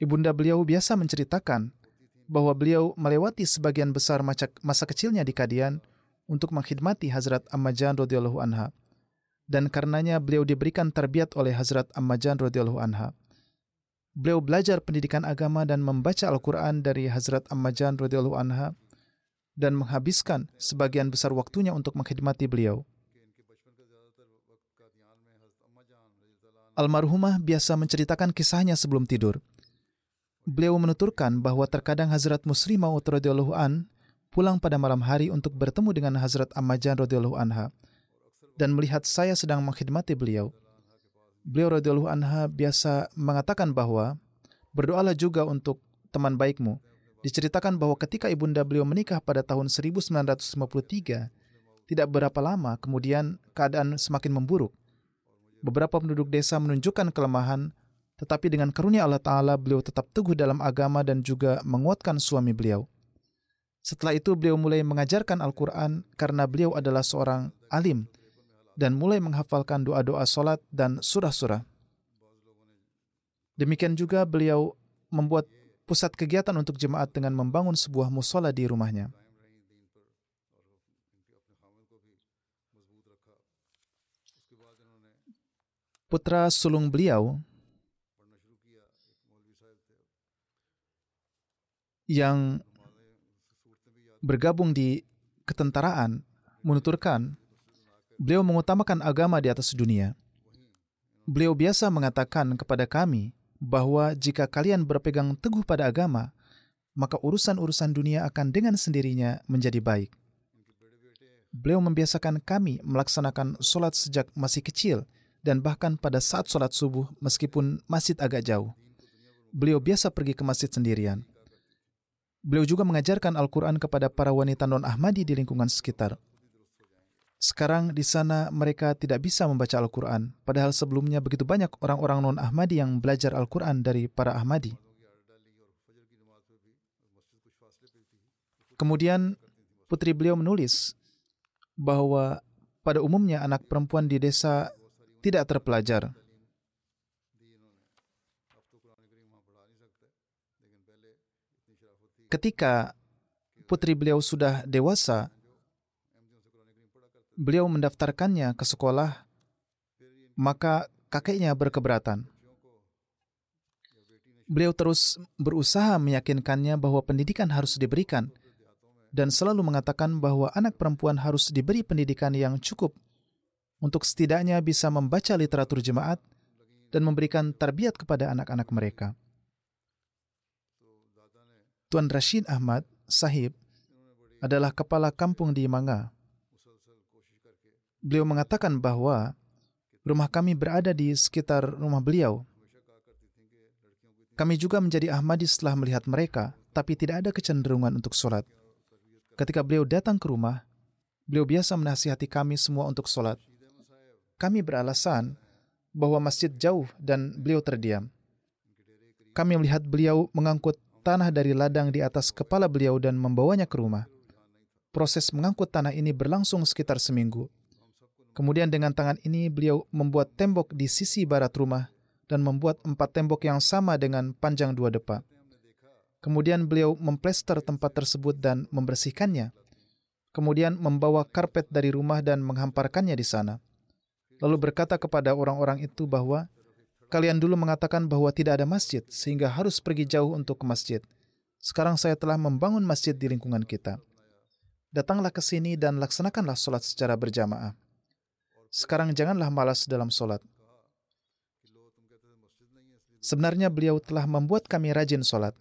B: Ibunda beliau biasa menceritakan bahwa beliau melewati sebagian besar masa kecilnya di Kadian untuk mengkhidmati Hazrat Ammajan radhiyallahu anha. Dan karenanya beliau diberikan terbiat oleh Hazrat Ammajan radhiyallahu anha. Beliau belajar pendidikan agama dan membaca Al-Quran dari Hazrat Ammajan radhiyallahu anha dan menghabiskan sebagian besar waktunya untuk mengkhidmati beliau. Almarhumah biasa menceritakan kisahnya sebelum tidur beliau menuturkan bahwa terkadang Hazrat Musri Maud radhiyallahu an pulang pada malam hari untuk bertemu dengan Hazrat Ammajan radhiyallahu anha dan melihat saya sedang mengkhidmati beliau. Beliau radhiyallahu anha biasa mengatakan bahwa berdoalah juga untuk teman baikmu. Diceritakan bahwa ketika ibunda beliau menikah pada tahun 1953, tidak berapa lama kemudian keadaan semakin memburuk. Beberapa penduduk desa menunjukkan kelemahan tetapi dengan karunia Allah Ta'ala, beliau tetap teguh dalam agama dan juga menguatkan suami beliau. Setelah itu beliau mulai mengajarkan Al-Quran karena beliau adalah seorang alim dan mulai menghafalkan doa-doa solat dan surah-surah. Demikian juga beliau membuat pusat kegiatan untuk jemaat dengan membangun sebuah musola di rumahnya. Putra sulung beliau, yang bergabung di ketentaraan menuturkan beliau mengutamakan agama di atas dunia. Beliau biasa mengatakan kepada kami bahwa jika kalian berpegang teguh pada agama, maka urusan-urusan dunia akan dengan sendirinya menjadi baik. Beliau membiasakan kami melaksanakan sholat sejak masih kecil dan bahkan pada saat sholat subuh meskipun masjid agak jauh. Beliau biasa pergi ke masjid sendirian. Beliau juga mengajarkan Al-Quran kepada para wanita non-Ahmadi di lingkungan sekitar. Sekarang di sana mereka tidak bisa membaca Al-Quran, padahal sebelumnya begitu banyak orang-orang non-Ahmadi yang belajar Al-Quran dari para Ahmadi. Kemudian putri beliau menulis bahwa pada umumnya anak perempuan di desa tidak terpelajar. ketika putri beliau sudah dewasa, beliau mendaftarkannya ke sekolah, maka kakeknya berkeberatan. Beliau terus berusaha meyakinkannya bahwa pendidikan harus diberikan dan selalu mengatakan bahwa anak perempuan harus diberi pendidikan yang cukup untuk setidaknya bisa membaca literatur jemaat dan memberikan terbiat kepada anak-anak mereka. Tuan Rashid Ahmad Sahib adalah kepala kampung di Manga. Beliau mengatakan bahwa rumah kami berada di sekitar rumah beliau. Kami juga menjadi Ahmadi setelah melihat mereka, tapi tidak ada kecenderungan untuk sholat. Ketika beliau datang ke rumah, beliau biasa menasihati kami semua untuk sholat. Kami beralasan bahwa masjid jauh dan beliau terdiam. Kami melihat beliau mengangkut tanah dari ladang di atas kepala beliau dan membawanya ke rumah. Proses mengangkut tanah ini berlangsung sekitar seminggu. Kemudian dengan tangan ini beliau membuat tembok di sisi barat rumah dan membuat empat tembok yang sama dengan panjang dua depa. Kemudian beliau memplester tempat tersebut dan membersihkannya. Kemudian membawa karpet dari rumah dan menghamparkannya di sana. Lalu berkata kepada orang-orang itu bahwa Kalian dulu mengatakan bahwa tidak ada masjid, sehingga harus pergi jauh untuk ke masjid. Sekarang saya telah membangun masjid di lingkungan kita. datanglah ke sini dan laksanakanlah sholat secara berjamaah. Sekarang janganlah malas dalam sholat. Sebenarnya beliau telah membuat kami rajin sholat.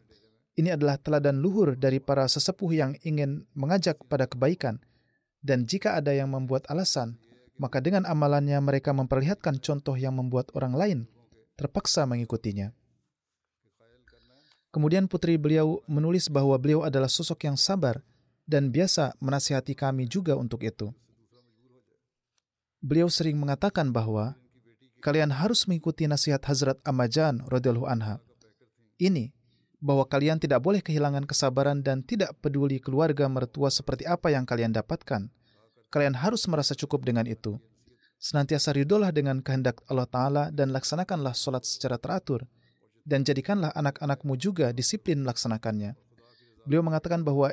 B: Ini adalah teladan luhur dari para sesepuh yang ingin mengajak pada kebaikan. Dan jika ada yang membuat alasan, maka dengan amalannya mereka memperlihatkan contoh yang membuat orang lain terpaksa mengikutinya. Kemudian putri beliau menulis bahwa beliau adalah sosok yang sabar dan biasa menasihati kami juga untuk itu. Beliau sering mengatakan bahwa kalian harus mengikuti nasihat Hazrat Amajan radhiyallahu anha. Ini bahwa kalian tidak boleh kehilangan kesabaran dan tidak peduli keluarga mertua seperti apa yang kalian dapatkan. Kalian harus merasa cukup dengan itu. Senantiasa ridolah dengan kehendak Allah Ta'ala dan laksanakanlah sholat secara teratur dan jadikanlah anak-anakmu juga disiplin melaksanakannya. Beliau mengatakan bahwa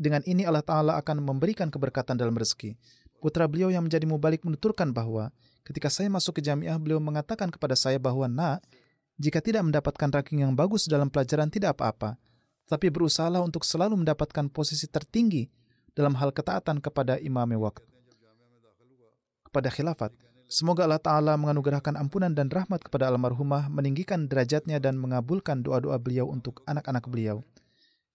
B: dengan ini Allah Ta'ala akan memberikan keberkatan dalam rezeki. Putra beliau yang menjadi mubalik menuturkan bahwa ketika saya masuk ke jamiah, beliau mengatakan kepada saya bahwa, nak, jika tidak mendapatkan ranking yang bagus dalam pelajaran tidak apa-apa, tapi berusahalah untuk selalu mendapatkan posisi tertinggi dalam hal ketaatan kepada imam waktu, kepada khilafat. Semoga Allah Ta'ala menganugerahkan ampunan dan rahmat kepada almarhumah, meninggikan derajatnya dan mengabulkan doa-doa beliau untuk anak-anak beliau.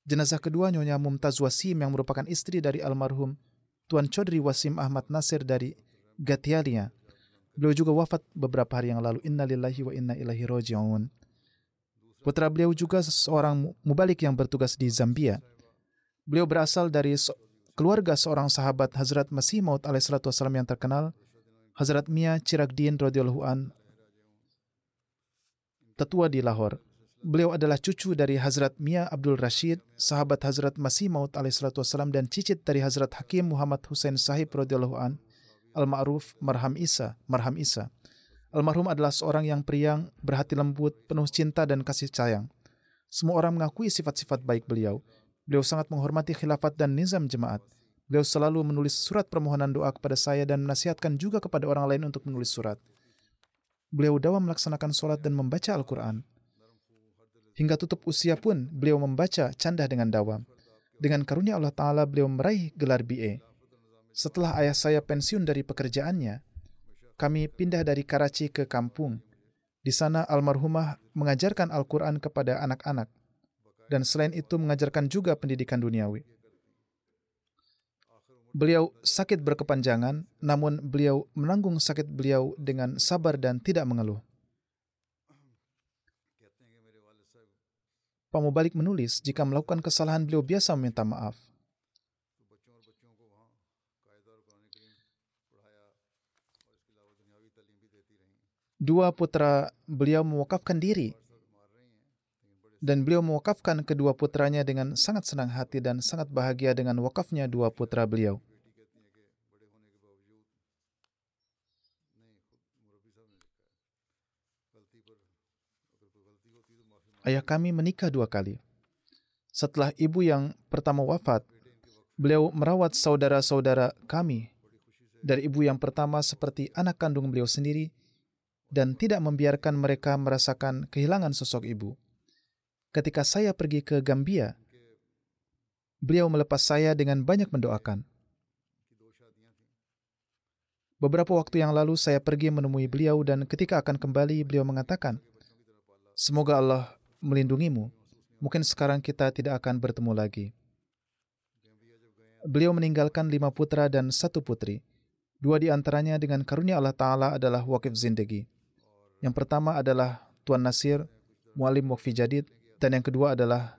B: Jenazah kedua Nyonya Mumtaz Wasim yang merupakan istri dari almarhum Tuan Chodri Wasim Ahmad Nasir dari Gatialia. Beliau juga wafat beberapa hari yang lalu. Inna lillahi wa inna ilahi roji'un. Putra beliau juga seorang mubalik yang bertugas di Zambia. Beliau berasal dari keluarga seorang sahabat Hazrat Masih Maud yang terkenal, Hazrat Mia Chiragdin radhiyallahu an tetua di Lahore. Beliau adalah cucu dari Hazrat Mia Abdul Rashid, sahabat Hazrat Masih Maud dan cicit dari Hazrat Hakim Muhammad Hussein Sahib radhiyallahu an al-ma'ruf Marham Isa, Marham Isa. Almarhum adalah seorang yang priang, berhati lembut, penuh cinta dan kasih sayang. Semua orang mengakui sifat-sifat baik beliau. Beliau sangat menghormati khilafat dan nizam jemaat. Beliau selalu menulis surat permohonan doa kepada saya dan menasihatkan juga kepada orang lain untuk menulis surat. Beliau dawa melaksanakan sholat dan membaca Al-Quran. Hingga tutup usia pun, beliau membaca candah dengan dawam. Dengan karunia Allah Ta'ala, beliau meraih gelar BA. Setelah ayah saya pensiun dari pekerjaannya, kami pindah dari Karachi ke kampung. Di sana almarhumah mengajarkan Al-Quran kepada anak-anak, dan selain itu mengajarkan juga pendidikan duniawi. Beliau sakit berkepanjangan, namun beliau menanggung sakit beliau dengan sabar dan tidak mengeluh. Pak Mubalik menulis, jika melakukan kesalahan beliau biasa meminta maaf. Dua putra beliau mewakafkan diri dan beliau mewakafkan kedua putranya dengan sangat senang hati dan sangat bahagia dengan wakafnya dua putra beliau. Ayah kami menikah dua kali. Setelah ibu yang pertama wafat, beliau merawat saudara-saudara kami dari ibu yang pertama seperti anak kandung beliau sendiri dan tidak membiarkan mereka merasakan kehilangan sosok ibu ketika saya pergi ke Gambia, beliau melepas saya dengan banyak mendoakan. Beberapa waktu yang lalu saya pergi menemui beliau dan ketika akan kembali beliau mengatakan, Semoga Allah melindungimu. Mungkin sekarang kita tidak akan bertemu lagi. Beliau meninggalkan lima putra dan satu putri. Dua di antaranya dengan karunia Allah Ta'ala adalah wakif zindagi. Yang pertama adalah Tuan Nasir, mualim wakfi jadid, dan yang kedua adalah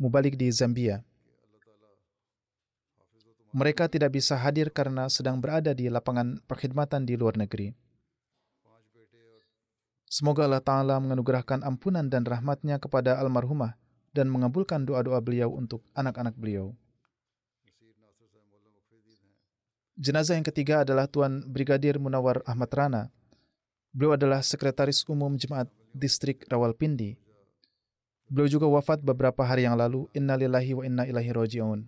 B: mubalik di Zambia. Mereka tidak bisa hadir karena sedang berada di lapangan perkhidmatan di luar negeri. Semoga Allah Ta'ala menganugerahkan ampunan dan rahmatnya kepada almarhumah dan mengabulkan doa-doa beliau untuk anak-anak beliau. Jenazah yang ketiga adalah Tuan Brigadir Munawar Ahmad Rana. Beliau adalah Sekretaris Umum Jemaat Distrik Rawalpindi Beliau juga wafat beberapa hari yang lalu. Innalillahi wa inna ilahi roji'un.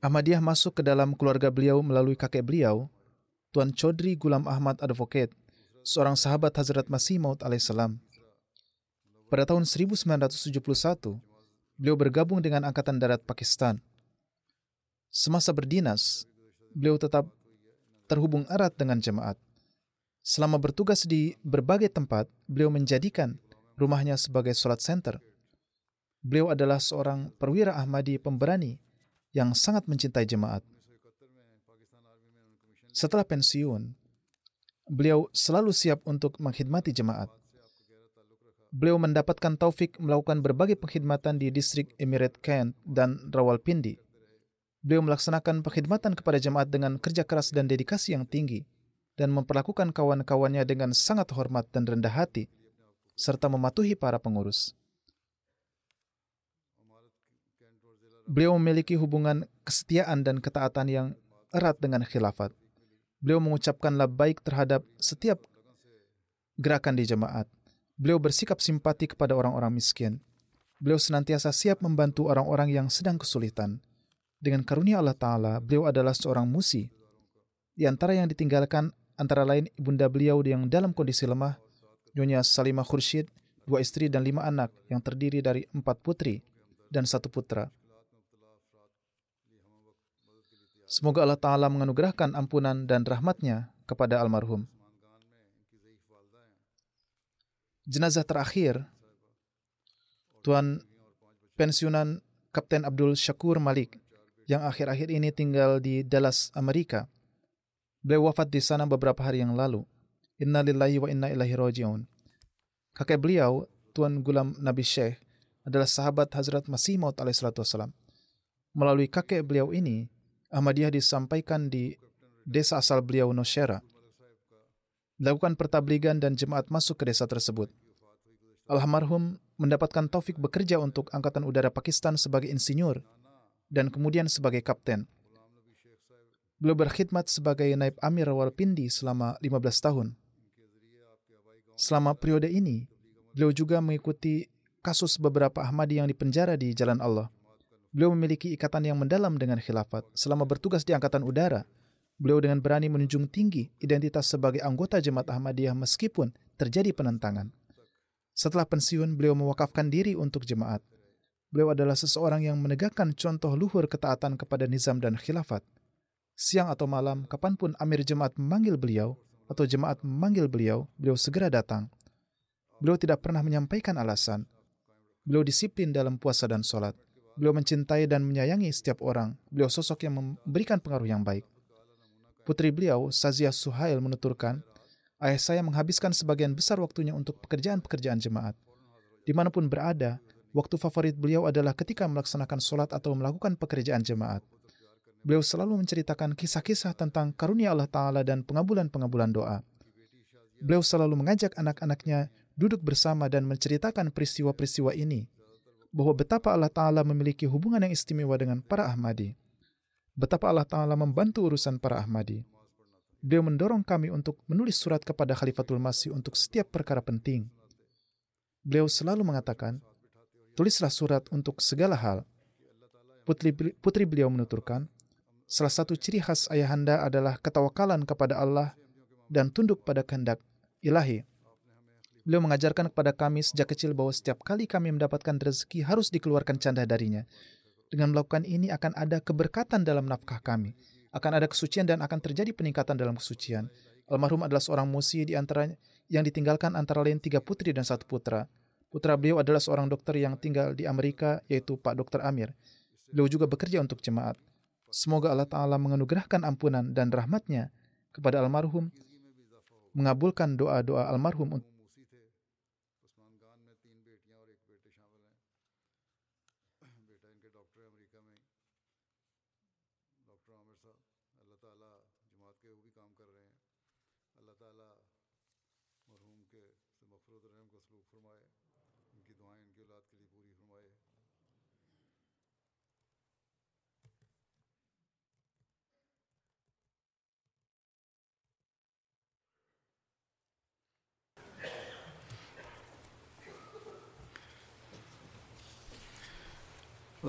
B: Ahmadiyah masuk ke dalam keluarga beliau melalui kakek beliau, Tuan Chodri Gulam Ahmad Advocate, seorang sahabat Hazrat Masih Maud alaihissalam. Pada tahun 1971, beliau bergabung dengan Angkatan Darat Pakistan. Semasa berdinas, beliau tetap terhubung erat dengan jemaat. Selama bertugas di berbagai tempat, beliau menjadikan rumahnya sebagai sholat center. Beliau adalah seorang perwira Ahmadi pemberani yang sangat mencintai jemaat. Setelah pensiun, beliau selalu siap untuk mengkhidmati jemaat. Beliau mendapatkan taufik melakukan berbagai pengkhidmatan di distrik Emirate Kent dan Rawalpindi. Beliau melaksanakan pengkhidmatan kepada jemaat dengan kerja keras dan dedikasi yang tinggi dan memperlakukan kawan-kawannya dengan sangat hormat dan rendah hati serta mematuhi para pengurus. Beliau memiliki hubungan kesetiaan dan ketaatan yang erat dengan khilafat. Beliau mengucapkan baik terhadap setiap gerakan di jemaat Beliau bersikap simpati kepada orang-orang miskin. Beliau senantiasa siap membantu orang-orang yang sedang kesulitan. Dengan karunia Allah Ta'ala, beliau adalah seorang musi. Di antara yang ditinggalkan antara lain ibunda beliau yang dalam kondisi lemah, Nyonya Salimah Khursyid, dua istri dan lima anak yang terdiri dari empat putri dan satu putra. Semoga Allah Ta'ala menganugerahkan ampunan dan rahmatnya kepada almarhum. jenazah terakhir Tuan pensiunan Kapten Abdul Syakur Malik yang akhir-akhir ini tinggal di Dallas, Amerika. Beliau wafat di sana beberapa hari yang lalu. Inna lillahi wa inna ilahi roji'un. Kakek beliau, Tuan Gulam Nabi Syekh, adalah sahabat Hazrat Masih Maud alaihissalam. Melalui kakek beliau ini, Ahmadiyah disampaikan di desa asal beliau Noshera dilakukan pertabligan dan jemaat masuk ke desa tersebut. Almarhum mendapatkan taufik bekerja untuk Angkatan Udara Pakistan sebagai insinyur dan kemudian sebagai kapten. Beliau berkhidmat sebagai naib amir Rawalpindi selama 15 tahun. Selama periode ini, beliau juga mengikuti kasus beberapa Ahmadi yang dipenjara di Jalan Allah. Beliau memiliki ikatan yang mendalam dengan khilafat selama bertugas di Angkatan Udara Beliau dengan berani menunjung tinggi identitas sebagai anggota jemaat Ahmadiyah meskipun terjadi penentangan. Setelah pensiun, beliau mewakafkan diri untuk jemaat. Beliau adalah seseorang yang menegakkan contoh luhur ketaatan kepada nizam dan khilafat. Siang atau malam, kapan pun amir jemaat memanggil beliau atau jemaat memanggil beliau, beliau segera datang. Beliau tidak pernah menyampaikan alasan. Beliau disiplin dalam puasa dan sholat. Beliau mencintai dan menyayangi setiap orang. Beliau sosok yang memberikan pengaruh yang baik. Putri beliau, Sazia Suhail menuturkan, ayah saya menghabiskan sebagian besar waktunya untuk pekerjaan-pekerjaan jemaat. Di mana pun berada, waktu favorit beliau adalah ketika melaksanakan sholat atau melakukan pekerjaan jemaat. Beliau selalu menceritakan kisah-kisah tentang karunia Allah Ta'ala dan pengabulan-pengabulan doa. Beliau selalu mengajak anak-anaknya duduk bersama dan menceritakan peristiwa-peristiwa ini, bahwa betapa Allah Ta'ala memiliki hubungan yang istimewa dengan para Ahmadi betapa Allah Ta'ala membantu urusan para Ahmadi. Beliau mendorong kami untuk menulis surat kepada Khalifatul Masih untuk setiap perkara penting. Beliau selalu mengatakan, tulislah surat untuk segala hal. Putri, putri beliau menuturkan, salah satu ciri khas ayahanda adalah ketawakalan kepada Allah dan tunduk pada kehendak ilahi. Beliau mengajarkan kepada kami sejak kecil bahwa setiap kali kami mendapatkan rezeki harus dikeluarkan canda darinya. Dengan melakukan ini akan ada keberkatan dalam nafkah kami. Akan ada kesucian dan akan terjadi peningkatan dalam kesucian. Almarhum adalah seorang musi di antara yang ditinggalkan antara lain tiga putri dan satu putra. Putra beliau adalah seorang dokter yang tinggal di Amerika, yaitu Pak Dr. Amir. Beliau juga bekerja untuk jemaat. Semoga Allah Ta'ala menganugerahkan ampunan dan rahmatnya kepada almarhum, mengabulkan doa-doa almarhum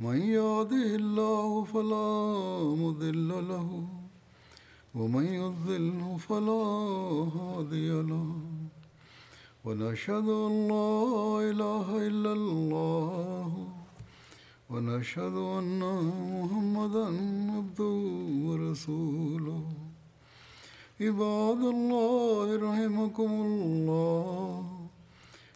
A: من يهده الله فلا مضل له ومن يضلل فلا هادي له. ونشهد أن لا إله إلا الله ونشهد أن محمدا عبده ورسوله. عباد الله رحمكم الله.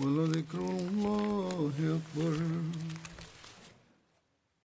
A: ولذكر الله أكبر